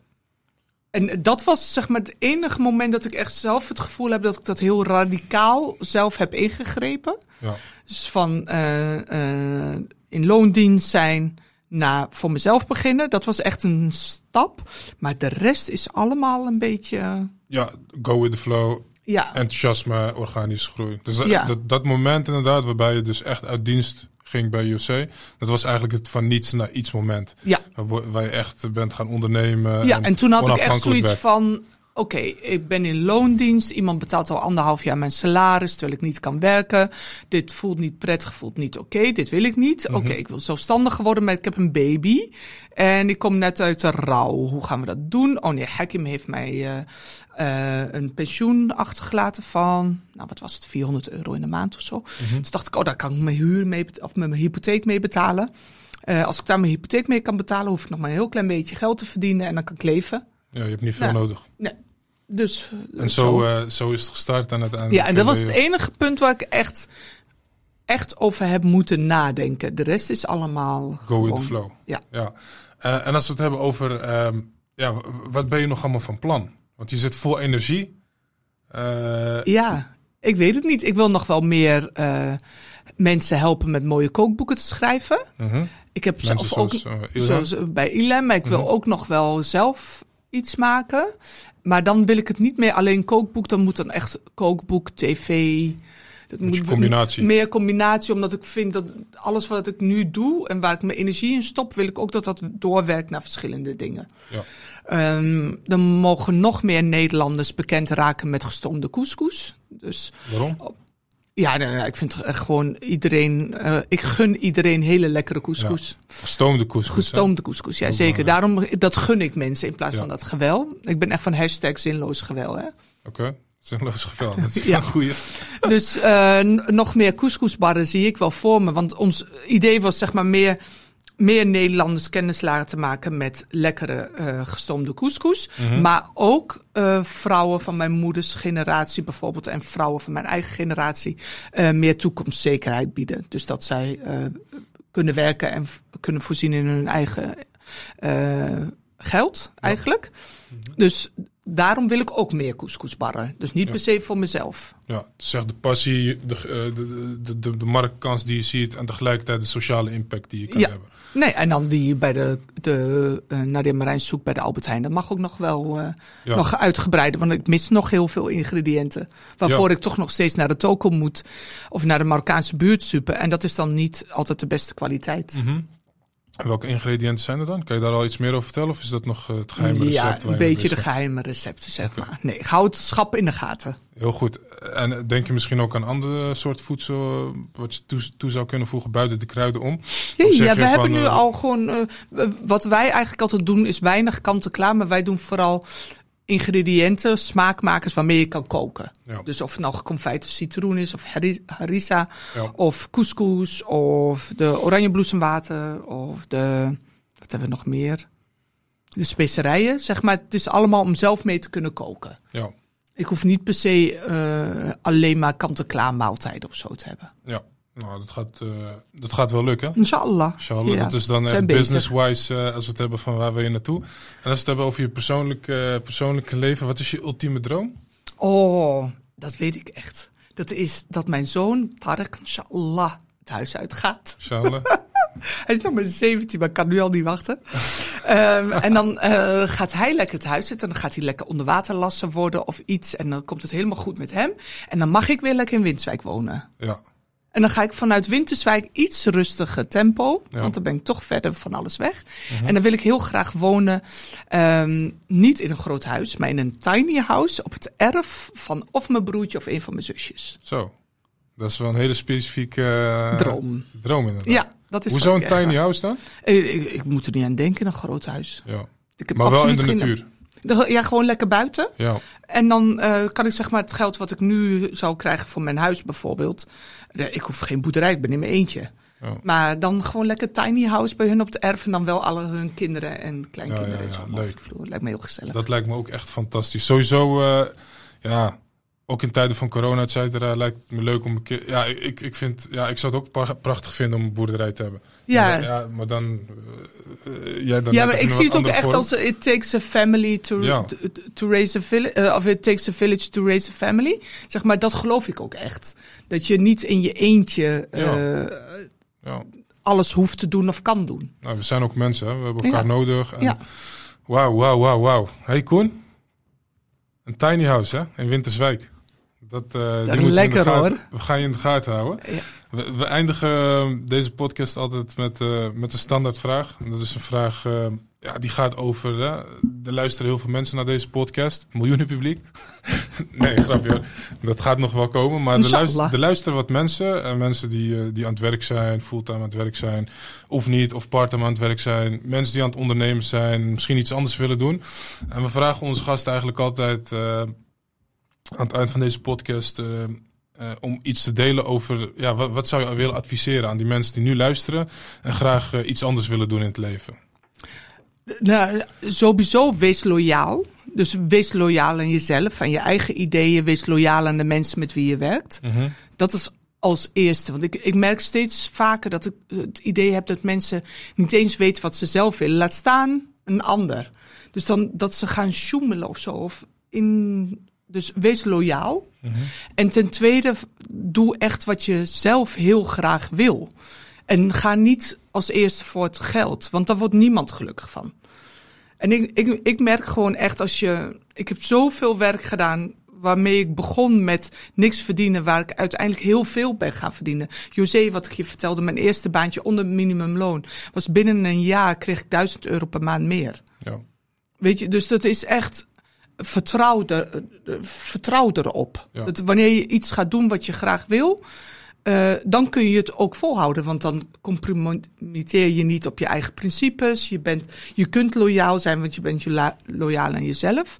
En dat was zeg maar het enige moment dat ik echt zelf het gevoel heb dat ik dat heel radicaal zelf heb ingegrepen. Ja. Dus van eh, eh, in loondienst zijn naar voor mezelf beginnen. Dat was echt een stap. Maar de rest is allemaal een beetje. ja, go with the flow. Ja, enthousiasme, organische groei. Dus dat, Ja. dat, dat moment inderdaad, waarbij je dus echt uit dienst ging bij UC, dat was eigenlijk het van niets naar iets moment. ja. Waar, je echt bent gaan ondernemen. Ja, en toen had ik echt zoiets van: oké, ik ben in loondienst. Iemand betaalt al anderhalf jaar mijn salaris terwijl ik niet kan werken. Dit voelt niet prettig, voelt niet oké. dit wil ik niet. Mhm. Oké, ik wil zelfstandiger worden, maar ik heb een baby. En ik kom net uit de rouw. Hoe gaan we dat doen? Oh nee, Hakim heeft mij eh, eh, een pensioen achtergelaten van, nou wat was het, 400 euro in de maand of zo. Dus dacht ik, oh daar kan ik mijn huur mee, of mijn hypotheek mee betalen. Eh, als ik daar mijn hypotheek mee kan betalen, hoef ik nog maar een heel klein beetje geld te verdienen en dan kan ik leven. Ja, je hebt niet veel Ja. nodig. Nee. Dus En zo, eh, zo is het gestart en uiteindelijk... ja, en dat was het enige punt waar ik echt, echt over heb moeten nadenken. De rest is allemaal. Go the flow. Ja. ja. Eh, en als we het hebben over... ehm, ja, wat ben je nog allemaal van plan? Want je zit vol energie. Eh, Ja, ik weet het niet. Ik wil nog wel meer mensen helpen met mooie kookboeken te schrijven. mhm. Ik heb Mensen zelf ook. zoals, Ilham. Zoals bij Ilem, maar ik wil Mhm. ook nog wel zelf iets maken. Maar dan wil ik het niet meer alleen kookboek. Dan moet dan echt kookboek, tv. Dat Moet combinatie. Meer combinatie, omdat ik vind dat alles wat ik nu doe en waar ik mijn energie in stop, wil ik ook dat dat doorwerkt naar verschillende dingen. Ja. Ehm, dan mogen nog meer Nederlanders bekend raken met gestoomde couscous. Dus Waarom? Ja, nee, nee, ik vind echt gewoon iedereen. eh, ik gun iedereen hele lekkere couscous. Gestoomde couscous. Gestoomde couscous, ja Ook zeker. Daarom, dat gun ik mensen in plaats Ja. van dat gewel. Ik ben echt van hashtag zinloos gewel, hè. Oké, zinloos gevel. Dat is Ja. een goeie. Dus eh, nog meer couscousbarren zie ik wel voor me. Want ons idee was zeg maar meer, meer Nederlanders kennis laten maken met lekkere eh gestoomde couscous. Mhm. Maar ook eh, vrouwen van mijn moeders generatie bijvoorbeeld en vrouwen van mijn eigen generatie eh, meer toekomstzekerheid bieden. Dus dat zij kunnen werken en kunnen voorzien in hun eigen geld eigenlijk. Dus daarom wil ik ook meer couscousbarren. Dus niet Ja. per se voor mezelf. Ja, zeg de passie, de, de, de, de, de marktkans die je ziet en tegelijkertijd de sociale impact die je kan Ja. hebben. Nee, en dan die bij de, de uh, soep bij de Albert Heijn. Dat mag ook nog wel Ja. nog uitgebreider, want ik mis nog heel veel ingrediënten. Waarvoor Ja. ik toch nog steeds naar de toko moet of naar de Marokkaanse buurtsuppen. En dat is dan niet altijd de beste kwaliteit. Mhm. En welke ingrediënten zijn er dan? Kan je daar al iets meer over vertellen of is dat nog het geheime recept? ja, een beetje de geheime recepten, zeg maar. Nee, ik hou het schap in de gaten. Heel goed. En denk je misschien ook aan andere soort voedsel wat je toe, toe zou kunnen voegen buiten de kruiden om? Ja, Of we van, hebben nu eh, al gewoon. eh, wat wij eigenlijk altijd doen, is weinig kant-en-klaar. Maar wij doen vooral ingrediënten, smaakmakers waarmee je kan koken. Ja. Dus of het nou geconfijte citroen is, of hari- harissa, Ja. of couscous, of de oranjebloesemwater, of de. Wat hebben we nog meer? De specerijen, zeg maar. Het is allemaal om zelf mee te kunnen koken. Ja, Ik hoef niet per se eh, alleen maar kant-en-klaar maaltijden of zo te hebben. ja. Nou, dat gaat, eh, dat gaat wel lukken. Inshallah. Inshallah. Ja, dat is dan echt business-wise eh, als we het hebben van waar wil je naartoe. En als we het hebben over je persoonlijke, persoonlijke leven, wat is je ultieme droom? Oh, dat weet ik echt. Dat is dat mijn zoon, Tarek, inshallah, het huis uitgaat. Inshallah. Hij is nog maar 17, maar ik kan nu al niet wachten. Ehm, en dan eh, gaat hij lekker het huis zitten. Dan gaat hij lekker onder water lassen worden of iets. En dan komt het helemaal goed met hem. En dan mag ik weer lekker in Winterswijk wonen. ja. En dan ga ik vanuit Winterswijk iets rustiger tempo. Ja. Want dan ben ik toch verder van alles weg. En dan wil ik heel graag wonen. ehm, niet in een groot huis, maar in een tiny house. Op het erf van of mijn broertje of een van mijn zusjes. Zo. Dat is wel een hele specifieke eh, Droom. droom inderdaad. Ja, dat is Hoezo een tiny graag- house dan? Ik, ik, ik moet er niet aan denken, een groot huis. Ja. Ik heb Maar wel in de geen- natuur. Ja, gewoon lekker buiten. Ja, En dan eh, kan ik zeg maar het geld wat ik nu zou krijgen voor mijn huis bijvoorbeeld. Ik hoef geen boerderij, ik ben in mijn eentje. Ja. Maar dan gewoon lekker tiny house bij hun op het erf. En dan wel alle hun kinderen en kleinkinderen. Ja, ja, ja, leuk. de. Lijkt me heel gezellig. dat lijkt me ook echt fantastisch. Sowieso, eh, ja, ook in tijden van corona, et cetera, lijkt het me leuk om een keer... Ja, ik, ik, vind, ja, ik zou het ook pra- prachtig vinden om een boerderij te hebben. ja, Maar, ja, ja, maar dan... eh, eh, jij dan net maar ik zie het ook echt vorm. als eh, it takes a family to, Ja. to, to raise a village. of it takes a village to raise a family. Zeg maar, dat geloof ik ook echt. Dat je niet in je eentje Ja. eh, Ja. alles hoeft te doen of kan doen. Nou, we zijn ook mensen, hè. we hebben elkaar Ja. nodig. En Ja. Wauw, wauw, wauw, wauw. Hey Koen, een tiny house hè, in Winterswijk. Dat, eh, moeten we in de lekker, hoor. We gaan je in de gaten houden. Ja. We, we eindigen eh, deze podcast altijd met, eh, met een standaardvraag. En dat is een vraag eh, ja, die gaat over... Hè, er luisteren heel veel mensen naar deze podcast. Miljoenen publiek. nee, grapje hoor. Dat gaat nog wel komen. Maar er, luisteren, er luisteren wat mensen. En mensen die, eh, die aan het werk zijn, fulltime aan het werk zijn. Of niet, of parttime aan het werk zijn. Mensen die aan het ondernemen zijn. Misschien iets anders willen doen. En we vragen onze gasten eigenlijk altijd... aan het eind van deze podcast... eh, eh, om iets te delen over... Ja, wat, wat zou je willen adviseren aan die mensen die nu luisteren... en graag eh, iets anders willen doen in het leven? Nou, sowieso wees loyaal. Dus wees loyaal aan jezelf, aan je eigen ideeën. Wees loyaal aan de mensen met wie je werkt. Dat is als eerste. Want ik, ik merk steeds vaker dat ik het idee heb dat mensen niet eens weten wat ze zelf willen. Laat staan een ander. Dus dan dat ze gaan sjoemelen of zo. Of in, dus wees loyaal. En ten tweede, doe echt wat je zelf heel graag wil. En ga niet als eerste voor het geld, want daar wordt niemand gelukkig van. En ik, ik, ik merk gewoon echt als je. Ik heb zoveel werk gedaan waarmee ik begon met niks verdienen, waar ik uiteindelijk heel veel ben gaan verdienen. José, wat ik je vertelde, mijn eerste baantje onder minimumloon, was binnen een jaar kreeg ik 1000 euro per maand meer. Ja. Weet je, dus dat is echt. Vertrouw, er, vertrouw erop. Ja. Dat wanneer je iets gaat doen wat je graag wil, eh, dan kun je het ook volhouden. Want dan compromitteer je niet op je eigen principes. Je, bent, je kunt loyaal zijn, want je bent loyaal aan jezelf.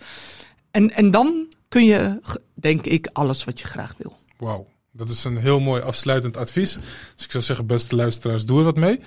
En, en dan kun je, denk ik, alles wat je graag wil. Wauw, dat is een heel mooi afsluitend advies. Dus ik zou zeggen, beste luisteraars, doe er wat mee.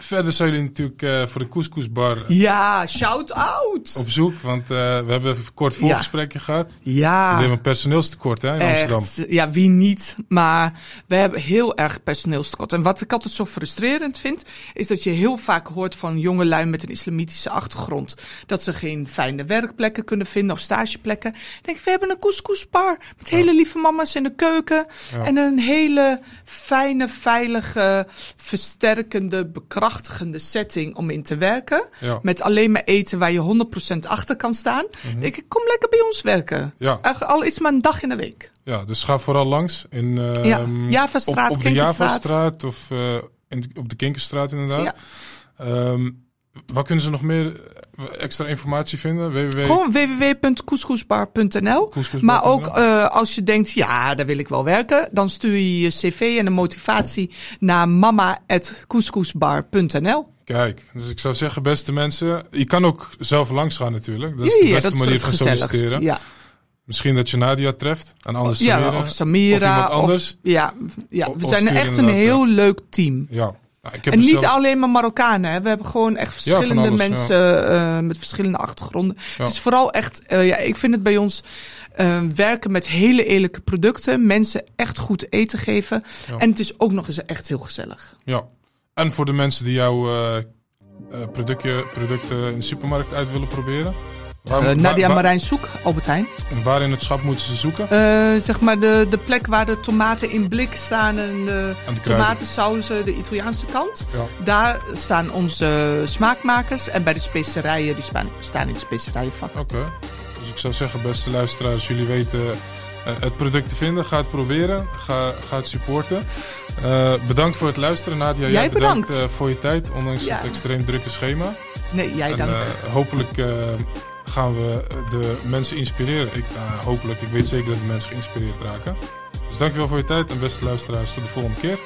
Verder zijn jullie natuurlijk eh, voor de Couscousbar Ja, shout out! op zoek. Want eh, we hebben een kort voorgesprekje gehad. We Ja. hebben een personeelstekort hè, in Amsterdam. Ja, wie niet? Maar we hebben heel erg personeelstekort. En wat ik altijd zo frustrerend vind, is dat je heel vaak hoort van jongelui met een islamitische achtergrond. Dat ze geen fijne werkplekken kunnen vinden of stageplekken. Dan denk ik, we hebben een couscousbar met hele lieve mama's in de keuken. Ja. En een hele fijne, veilige, versterkende, bekrachtigende setting om in te werken. Ja. Met alleen maar eten waar je 100% achter kan staan. Mhm. denk ik, kom lekker bij ons werken. Ja. Al is maar een dag in de week. ja, dus ga vooral langs in eh, Ja, Javastraat, op, op de. Javastraat of eh, in, op de Kinkerstraat inderdaad. Ja. Ehm, waar kunnen ze nog meer eh, extra informatie vinden? www. Gewoon www.couscousbar.nl. Couscousbar.nl. Maar ook eh, als je denkt, ja, daar wil ik wel werken, dan stuur je je cv en een motivatie naar mama.couscousbar.nl. Kijk, dus ik zou zeggen, beste mensen, je kan ook zelf langs gaan natuurlijk. Dat is Ja, de beste manier van solliciteren. Ja. Misschien dat je Nadia treft en anders ja, Samira. of Samira. Of iemand anders. ja, ja, we of zijn echt een inderdaad, heel leuk team. Ja. Nou, ik heb En er niet alleen maar Marokkanen. Hè. We hebben gewoon echt Ja, verschillende alles, mensen eh, met verschillende achtergronden. Ja. Het is vooral echt, eh, ja, ik vind het bij ons eh, werken met hele eerlijke producten. Mensen echt goed eten geven. En het is ook nog eens echt heel gezellig. Ja. En voor de mensen die jouw productje, producten in de supermarkt uit willen proberen. Waar, Eh, Nadia waar- Marijn Soek, Albert Heijn. en waar in het schap moeten ze zoeken? Eh, zeg maar de, de plek waar de tomaten in blik staan en de de tomatensauzen, de Italiaanse kant. Ja. Daar staan onze smaakmakers. En bij de specerijen, die staan, staan in de specerijenvak. Oké. Dus ik zou zeggen, beste luisteraars, jullie weten eh, het product te vinden. Ga het proberen. Ga, ga het supporten. Bedankt voor het luisteren, Nadia. Jij, Jij bedankt bedankt. voor je tijd, ondanks Ja. het extreem drukke schema. Nee, jij en, dank. hopelijk gaan we de mensen inspireren. Ik, eh, hopelijk, ik weet zeker dat de mensen geïnspireerd raken. Dus dankjewel voor je tijd en beste luisteraars, tot de volgende keer.